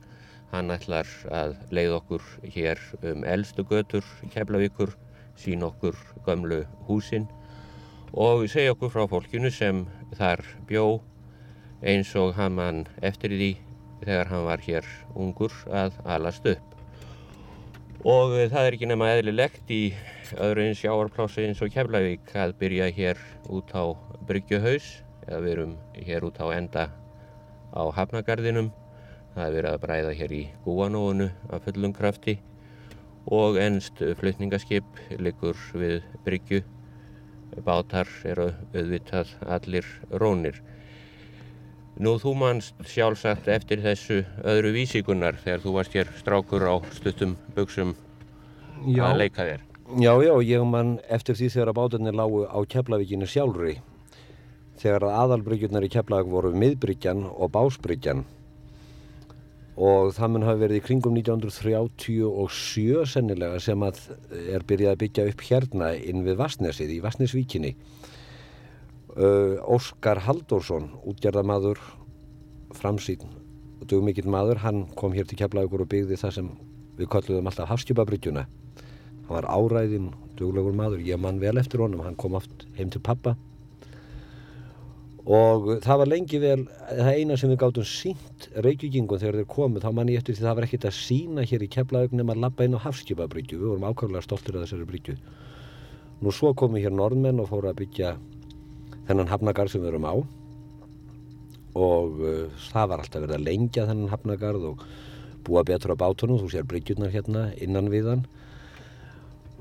Hann ætlar að leið okkur hér um eldstu götur Keflavíkur, sín okkur gömlu húsin og segja okkur frá fólkinu sem þar bjó eins og hann mann eftir því þegar hann var hér ungur að alast upp. Og það er ekki nema eðlilegt í öðru eins sjáarplási eins og Keflavík að byrja hér út á Bryggjuhaus eða við erum hér út á enda á Hafnagarðinum. Það er verið að bræða hér í Gúanóinu af fullum krafti og ennst flutningaskip liggur við Bryggju. Bátar eru auðvitað allir rónir. Nú, þú mannst sjálfsagt eftir þessu öðru vísíkunar þegar þú varst hér strákur á stuttum buksum að leika þér. Já, já, ég mann eftir því þegar að bátarnir lágu á Keflavíkinu sjálfri. Þegar að aðalbryggjurnar í Keflavík voru miðbryggjan og básbryggjan. Og það mun hafi verið í kringum 1937 sennilega sem að er byrjað að byggja upp hérna inn við Vassnesið í Vassnesvíkinni. Uh, Óskar Halldórsson, útgerðamadur, framsýn og dugmikill maður, hann kom hér til Keflavíkur og byggði það sem við kalluðum alltaf Hafstjöpabryggjuna. Hann var áræðinn, duglegur maður, ég mann vel eftir honum, hann kom oft heim til pappa og það var lengi vel það eina sem við gáttum sínt reykjugingum þegar þeir komu, þá mann ég eftir því það var ekkert að sína hér í Keflavík nema að labba inn á Hafstjöpabryggju, við vorum ákvæmlega stoltir af þessari bryggju. Nú svo komu hér norðmenn og fóru að byggja þennan hafnagarð sem við erum á. Og uh, það var alltaf verið að lengja þennan hafnagarð og búa betur á bátunum, þú sér bryggjurnar hérna innan við hann.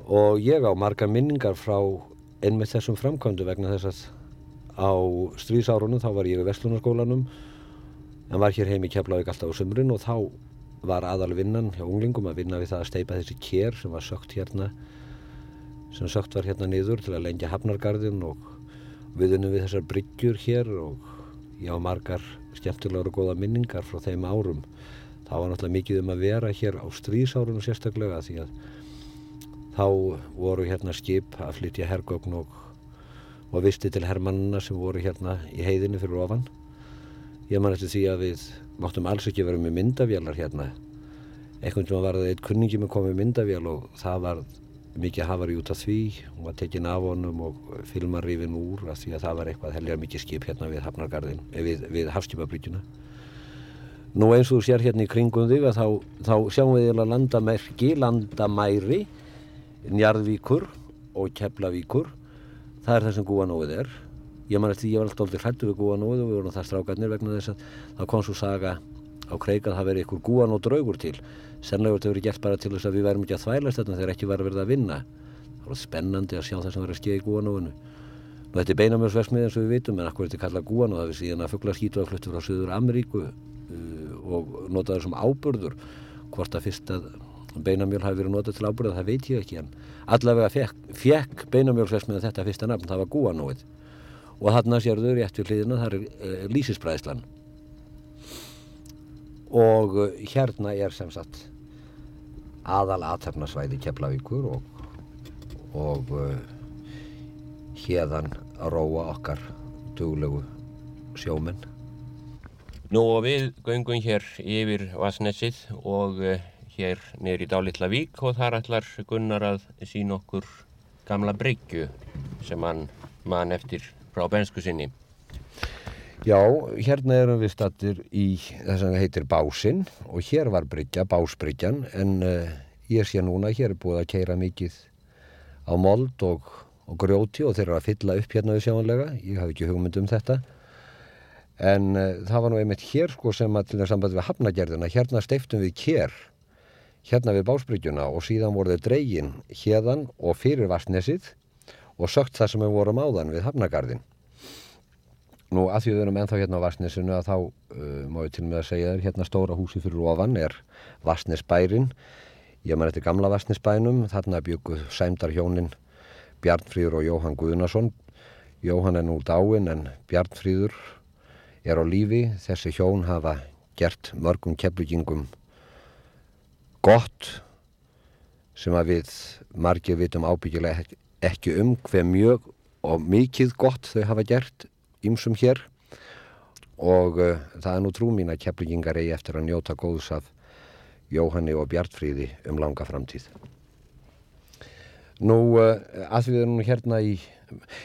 Og ég á margar minningar frá einmitt þessum framkvæmdu vegna þess að á stríðsárunum þá var ég í Vestlunarskólanum en var hér heim í Keflavík alltaf á sömurinn og þá var aðal vinnan hjá unglingum að vinna við það að steipa þessi kér sem var sökt hérna sem sökt var hérna niður til að lengja hafnargarðin og við unnum við þessar bryggjur hér og ég á margar skemmtilegar og góða minningar frá þeim árum. Þá var náttúrulega mikið um að vera hér á stríðsárunum sérstaklega því að þá voru hérna skip að flytja hergögn og, og visti til hermannina sem voru hérna í heiðinni fyrir ofan. Ég man eftir því að við máttum alls ekki vera með myndavélar hérna. Einhvern veginn var það eitt kunningi með komið myndavél og það var mikið hafari út af því og var tekin af honum og filmar rifin úr af því að það var eitthvað helgar mikið skip hérna við Hafnargarðin, eh, við, við Hafskipabrytjuna Nú eins og þú sér hérna í kringum þig að þá, þá sjáum við eða landamerki, landamæri Njarðvíkur og Keflavíkur. Það er það sem Gúanóið er. Ég man eftir, ég var alltaf aldrei hrættu við Gúanóið og við vorum það strákarnir vegna þess að það kom svo saga á kreik að það veri ykkur Gúanó draugur til. Sennilega þetta verið gert bara til þess að við værum ekki að þvælast þetta þegar ekki var verið að vinna. Það var spennandi að sjá það sem verið að skeiða í Gúanóinu. Og þetta er beinamjölsversmið eins og við vitum en akkur þetta er kallað Gúanó það við síðan að fuggla skítu að fluttu frá Suður Ameríku uh, og notaður sem ábörður hvort að fyrst að beinamjöl hafi verið notað til ábyrða, það veit ég ekki en allavega fekk, fekk beinamjölsversmiða þetta fyrsta nafn, það var gúanóið. Og þarna sérðu rétt við hliðina það er e, lísisbræðslan og e, hérna er sem sagt aðal aðtefnasvæði Keflavíkur og, og e, hérðan að róa okkar duglegu sjómenn Nú og við göngum hér yfir Vasnessið og hér niður í Dálitla vík og þar ætlar Gunnar að sína okkur gamla bryggju sem hann mann eftir frá bensku sinni. Já, hérna erum við stattir í þess að það heitir Básinn og hér var bryggja, Básbryggjan en uh, ég sé núna hér er búið að keira mikið á mold og, og grjóti og þeir eru að fylla upp hérna við sjáanlega, ég hafi ekki hugmynd um þetta en uh, það var nú einmitt hér sko sem að til þess að sambandi við hafnagerðina, hérna steiftum við kér hérna við básbryggjuna og síðan voru þeir dregin hérðan og fyrir vastnesið og sökt það sem við vorum áðan við Hafnagarðin. Nú að því við erum ennþá hérna á vastnesinu að þá uh, má ég til með að segja þér hérna stóra húsi fyrir ofan er vastnesbærin. Ég man eftir gamla vastnesbænum, þarna bygguð sæmdar hjónin Bjarnfríður og Jóhann Guðnason. Jóhann er nú dáin en Bjarnfríður er á lífi. Þessi hjón hafa gert mörgum keflugingum gott sem að við margir vitum ábyggilega ekki um hver mjög og mikið gott þau hafa gert ymsum hér og uh, það er nú trú mín að keflingingar eigi eftir að njóta góðs af Jóhanni og Bjartfríði um langa framtíð. Nú uh, að við erum hérna í,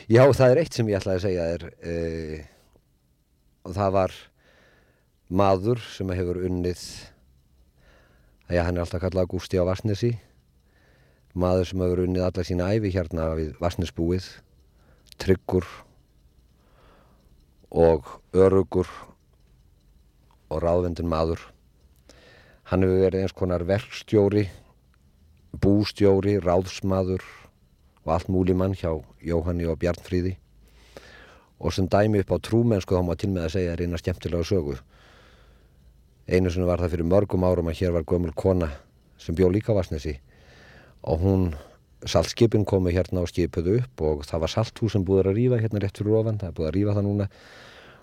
já það er eitt sem ég ætlaði að segja er uh, og það var maður sem hefur unnið Já, hann er alltaf kallað Gústi á Vassnesi maður sem hefur unnið alla sína æfi hérna við Vassnesbúið tryggur og örugur og ráðvendin maður. Hann hefur verið eins konar verkstjóri bústjóri, ráðsmaður og allt múlimann hjá Jóhanni og Bjarnfríði. Og sem dæmi upp á trúmennsku þá má til með að segja er eina skemmtilega sögu. Einu sem var það fyrir mörgum árum að hér var gömul kona sem bjó líka Vassnesi og hún saltskipin komu hérna og skipuðu upp og það var salthús sem búður að rýfa hérna rétt fyrir ofan, það er búið að rýfa það núna.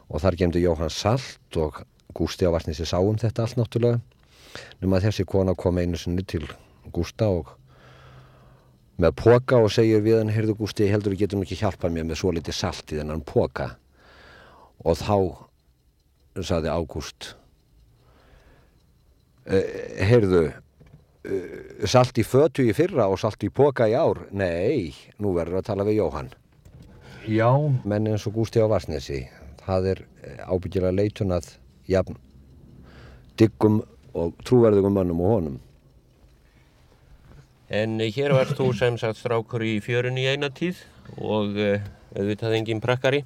Og þar gemdi Jóhann Salt og Gústi á Vassnesi sáum þetta allt náttúrulega. Nema þessi kona kom einu sinni til Gústa og með póka og segir við hann, heyrðu Gústi, heldur þú getur nú ekki hjálpað mér með svo litið salt í þennan póka og þá saði Ágúst Uh, heyrðu salt í fötu í fyrra og salt í póka í ár? Nei, nú verður að tala við Jóhann. Já, menn eins og Gústi á Varsnesi það er eh, ábyggilega leitun að jafn diggum og trúverðugum mannum og honum. En hér varst þú sem sagt strákur í fjörun í eina tíð og uh, auðvitað engin prakkari.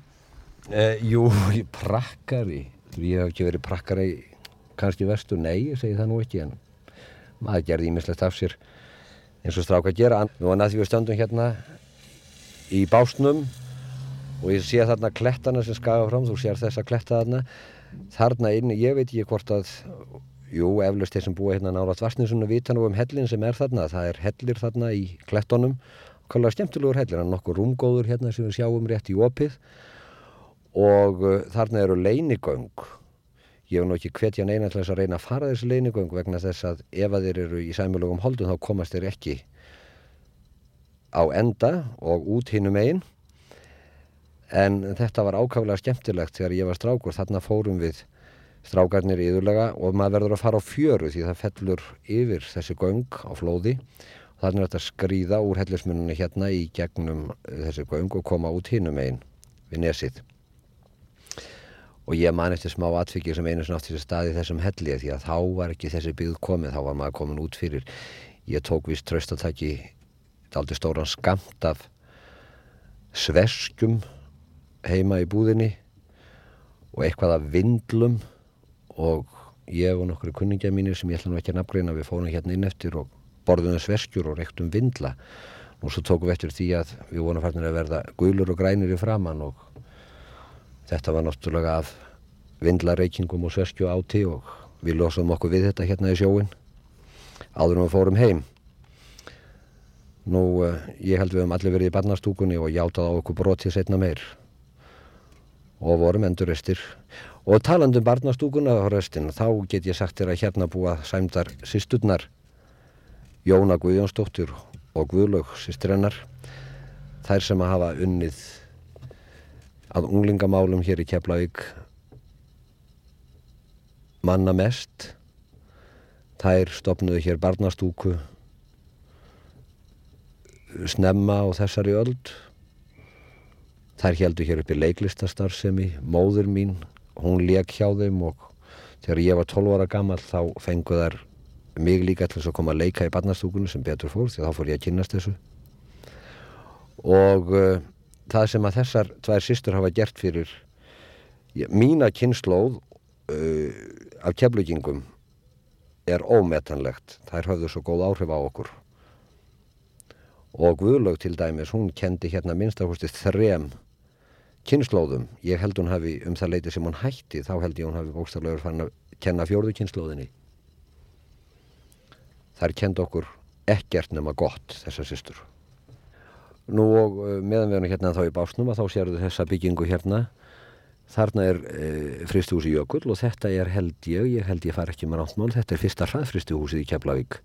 Eh, jú, prakkari. Ég hef ekki verið prakkari kannski vestu, nei, ég segi það nú ekki en maður gerði ímislegt af sér eins og stráka að gera. Nú að því við stöndum hérna í básnum og ég sé þarna klettana sem skaga fram, þú sér þessa kletta þarna. Þarna inni, ég veit ekki hvort að, jú, eflust þeir sem búa hérna nála tvarsninsunum vita nú um hellin sem er þarna. Það er hellir þarna í klettonum, kvæmlega skemmtilegur hellir, hann er nokkur rúmgóður hérna sem við sjáum rétt í opið og uh, þarna eru leinigöng ég hef nú ekki hvetja neina til þess að reyna að fara þessi leinigöng vegna þess að ef að þeir eru í sæmulugum holdum þá komast þeir ekki á enda og út hinnum einn en þetta var ákaflega skemmtilegt þegar ég var strákur. Þarna fórum við strákarnir yðurlega og maður verður að fara á fjöru því það fellur yfir þessi göng á flóði. Og þannig er þetta að skrýða úr hellismunni hérna í gegnum þessi göng og koma út hinnum einn við nesið og ég man eftir smá atfikið sem einu sem átti þessi staði þessum helli því að þá var ekki þessi byggð komið, þá var maður komin út fyrir. Ég tók vist tröstatæki aldrei stóran skamt af sveskum heima í búðinni og eitthvað af vindlum. Og ég og nokkru kunningja mínir sem ég ætla nú ekki að nafngreina við fórum hérna inn eftir og borðum sveskjur og reyktum vindla. Og svo tókum við eftir því að við vonum að verða guðlur og grænir í framann og Þetta var náttúrulega af vindlareikingum og sveskju áti og við losum okkur við þetta hérna í sjóin áður en við fórum heim. Nú, uh, ég held við hefum allir verið í barnastúkunni og játað á okkur brotið setna meir og vorum enduristir. Og talandum barnastúkunna á röstin, þá get ég sagt þér að hérna búa sæmdar sýsturnar Jóna Guðjónsdóttir og Guðlaug sýstrennar, þær sem að hafa unnið að unglingamálum hér í Keflavík manna mest. Þær stopnuðu hér barnastúku snemma og þessari öld. Þær heldu hér upp í leiklistastarfsemi. Móður mín, hún leik hjá þeim og þegar ég var 12 ára gammal þá fengu þær mig líka til þess að koma að leika í barnastúkunni sem betur fór því þá fór ég að kynast þessu. Og uh, það sem að þessar tvær sýstur hafa gert fyrir mína kynnslóð uh, af keflugingum er ómetanlegt. Þær höfðu svo góð áhrif á okkur. Og Guðlaug til dæmis hún kendi hérna minnstakosti þrem kynnslóðum ég held hún hafi um það leiti sem hún hætti þá held ég hún hafi bókstaflegur fann að kenna fjórðu kynnslóðinni þær kendi okkur ekkert nema gott þessar sýstur Nú og eh, meðan við erum hérna þá í básnum að þá sérðu þessa byggingu hérna. Þarna er e, fristihúsi Jökull og þetta er held ég, ég held ég far ekki með náttmál, þetta er fyrsta hraðfristihúsið í Keflavík.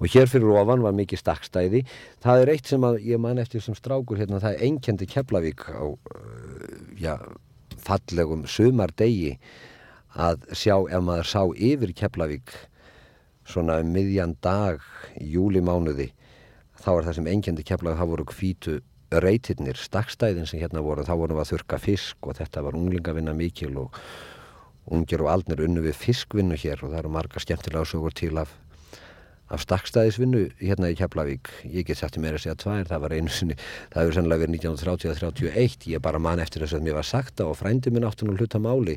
Og hér fyrir ofan var mikið stakkstæði. Það er eitt sem að ég man eftir sem strákur hérna, það er einkendi Keflavík á uh, já, fallegum sumardegi að sjá ef maður sá yfir Keflavík svona um miðjan dag júlimánuði þá er það sem engjandi keflaði, það voru kvítu reytirnir, stakstæðin sem hérna voru, þá vorum við að þurka fisk og þetta var unglingavinna mikil og ungir og aldnir unnu við fiskvinnu hér og það eru marga skemmtilega sögur til af, af stakstæðisvinnu hérna í Keflavík. Ég get sætti meira að segja tvær, það var einu sinni, það hefur sannlega verið 1930-31, ég bara man eftir þess að mér var sagta og frændi minn áttun og hluta máli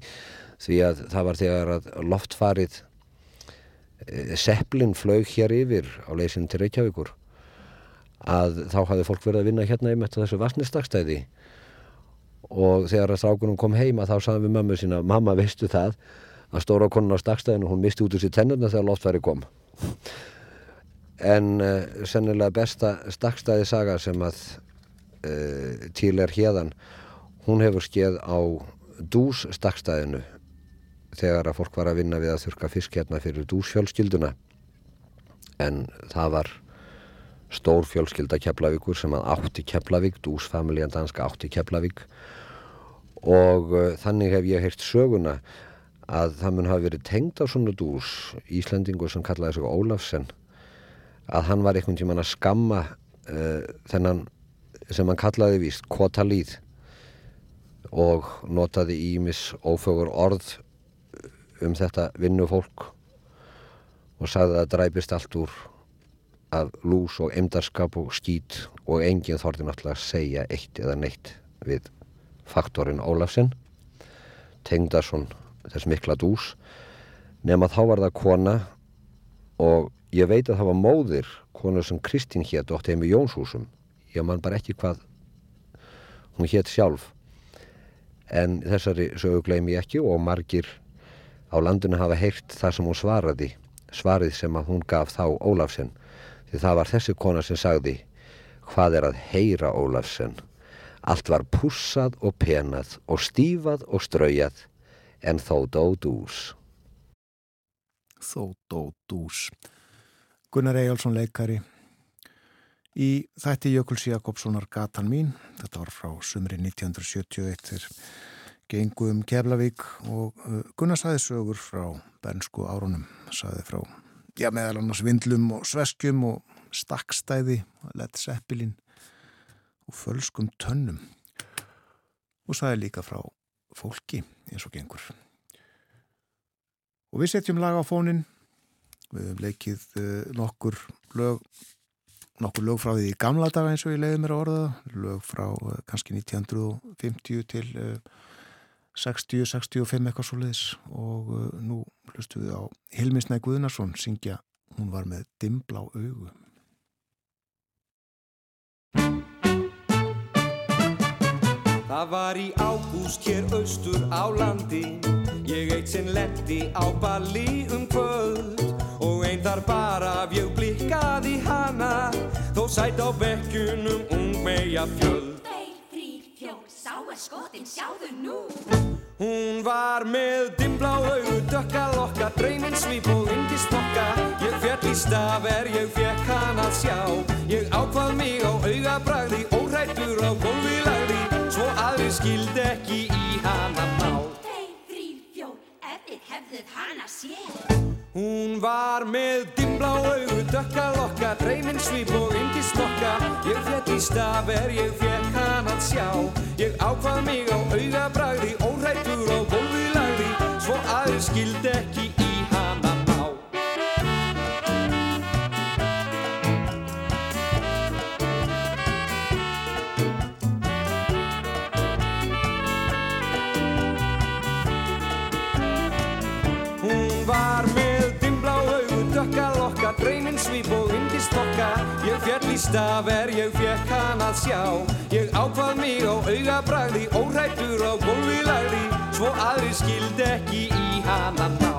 því að það var þegar að loftfarið e, Seppelin flög hér yfir á leysinu til Reykjavíkur að þá hafði fólk verið að vinna hérna á þessu vassnistakstæði og þegar að strákunum kom heima þá sagðum við mammu sína mamma veistu það að stóra konun á stakstæðinu hún misti út úr sér tennurna þegar loftværi kom. En uh, sennilega besta stakstæði saga sem að uh, til er hérðan hún hefur skeið á dús stakstæðinu þegar að fólk var að vinna við að þurka fisk hérna fyrir dúsfjölskylduna. En það var stór fjölskylda Keflavíkur sem að átti Keflavík, dúsfamiljan danska átti Keflavík. Og uh, þannig hef ég heilt söguna að það mun hafa verið tengd á svona dús Íslandingur sem kallaði sig Ólafsen að hann var einhvern tíman að skamma uh, þennan sem hann kallaði víst Kotalíð og notaði ímis ófögur orð um þetta vinnufólk og sagði að það dræpist allt úr af lús og emdarskap og skít og enginn þorði náttúrulega að segja eitt eða neitt við faktorinn Ólafsson Tengdason þess mikla dús nema þá var það kona og ég veit að það var móðir kona sem Kristín hétt ótt heim í Jónshúsum. Ég man bara ekki hvað hún hétt sjálf. En þessari sögu gleym ég ekki og margir á landinu hafa heyrt það sem hún svaraði svarið sem að hún gaf þá Ólafsson því það var þessi kona sem sagði hvað er að heyra Ólafsson? Allt var pussað og penað og stífað og ströyjað en þó dó dús þó dó dús. Gunnar Eyjálsson leikari. Í þætti Jökuls Jakobssonar Gatan mín, þetta var frá sumri 1971 þegar gengu um Keflavík og uh, Gunnar saði sögur frá bernsku árunum, saði frá já meðal annars vindlum og sveskjum og stakkstæði, lett seppilinn og fölskum tönnum. Og saði líka frá fólki eins og gengur. Og við setjum lag á fónin, við hefum leikið uh, nokkur lög, nokkur lög frá því gamla daga eins og ég leiði mér að orða, lög frá uh, kannski 1950 til uh, 60-65 eitthvað svo leiðis og nú hlustum við á Hilmisnæ Guðnarsson syngja, hún var með dimbla á augu. Það var í ágúst hér austur á landi. Ég eitt sinn lendi á balli um kvöld. Og einn þar bara fjög blikkaði hana. Þó sætt á bekkunum ung meja fjöld er skotin, sjáðu nú. Hún var með dimbla auðu, dökka lokka, dreyminn svip og indist nokka. Ég fjall í staf er ég fekk hann að sjá. Ég ákvað mig á augabræði, órættur á gólfi lagði Svo aðri skildi ekki í hana má Þeir, þrýr, fjór, ef þið hefðuð hana sér Hún var með dimbla auðu, dökka lokka, dreyminn svip og indist nokka Ég fjall í staf er ég fekk hann að sjá. Ég ákvað mig á augabræði, órættur á gólfi lagði Svo aðri skildi ekki í Staf er ég fekk hann að sjá. Ég ákvað mig á augabræði, órættur á gólfi lagði Svo aðri skildi ekki í hana ná.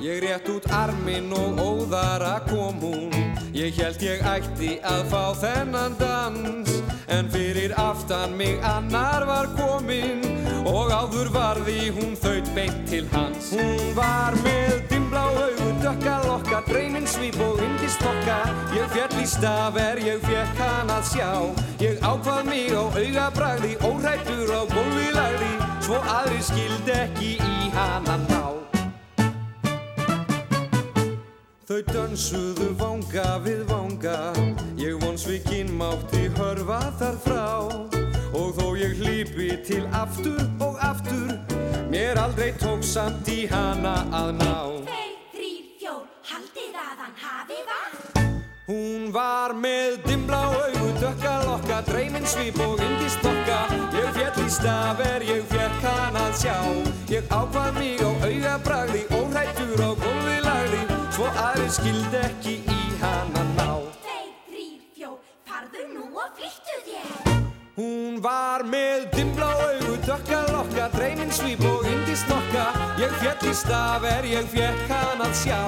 Ég rétt út arminn og óðara kom hún. Ég held ég ætti að fá þennan dans En fyrir aftan mig annar var kominn. Og áður varði hún þaut beint til hans. Hún var með dimbla auðu, dökka lokka Dreyminn svip og indist nokka Ég fjall í staf er ég fekk hann að sjá. Ég ákvað mig á augabræði Órættur á gólfi lagði Svo aðri skildi ekki í hana ná. Þau dansuðu vanga við vanga. Ég vonsvikinn mátti hörfa þar frá Og þó ég hlýpi til aftur og aftur Mér aldrei tók samt í hana að ná. Þeir, þrýr, fjór, haldið að hann hafi vatn Hún var með dimbla augu, dökka lokka, dreyminn svip og indist nokka Ég fjall í staf er ég fekk hann að sjá. Ég ákvað mig var með dimbla augu, dökka lokka, dreyminn svip og indist nokka. Ég fjall í staf er ég fekk hann að sjá.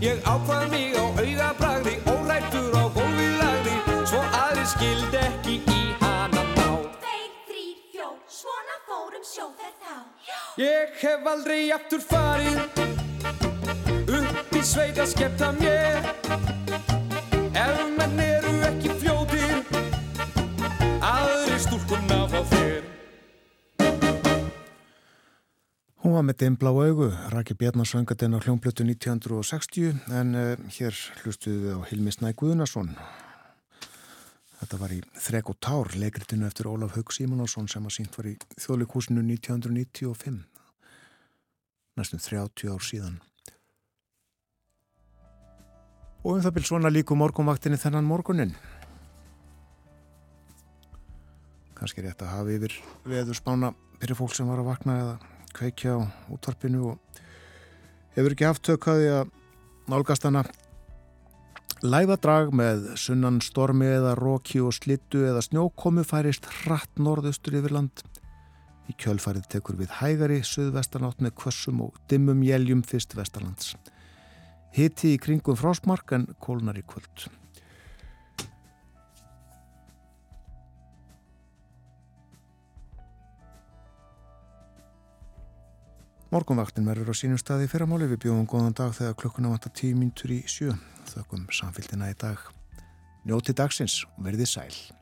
Ég ákvað mig á augabræði, órættur á gólfi lagði Svo aðri skildi ekki í hana ná Þeir, þrýr, fjór, svona fórum sjóferð þá. Ég hef aldrei aftur farið upp í sveit að skemmta mér. Ef menn eru ekki fljótir Hún var með dimbla á augu, Raki Bjarnar söngat en á hljómblötu 1960 en uh, hér hlustuðu við á Hilmi Snæ Guðnason. Þetta var í Þrek og Tár, leikritinu eftir Ólaf Haug Símonásson sem að sínt var í þjóðleikúsinu 1995, næstum 30 ár síðan. Og um það byrj svona líku morgunvaktinni þennan morgunin. Kanski rétt að hafa yfir veður spána fyrir fólk sem var að vakna eða kveikja á útvarpinu og hefur ekki aftökaði að nálgast hana Læfadrag með sunnan stormi eða róki og slittu eða snjókomu færist hratt norðustur yfir land. Í kjölfarið tekur við hægari söðvestanátt með kvössum og dimmum jæljum fyrst vestalands. Hitti í kringum frásmark en kólnar í kvöld. Morgonvaktin verður á sínum staði fyrramáli við bjóðum góðan dag þegar klukkuna vantar tíu mínutur í sjö. Þökkum samfélgina í dag. Njóti dagsins og verði sæl.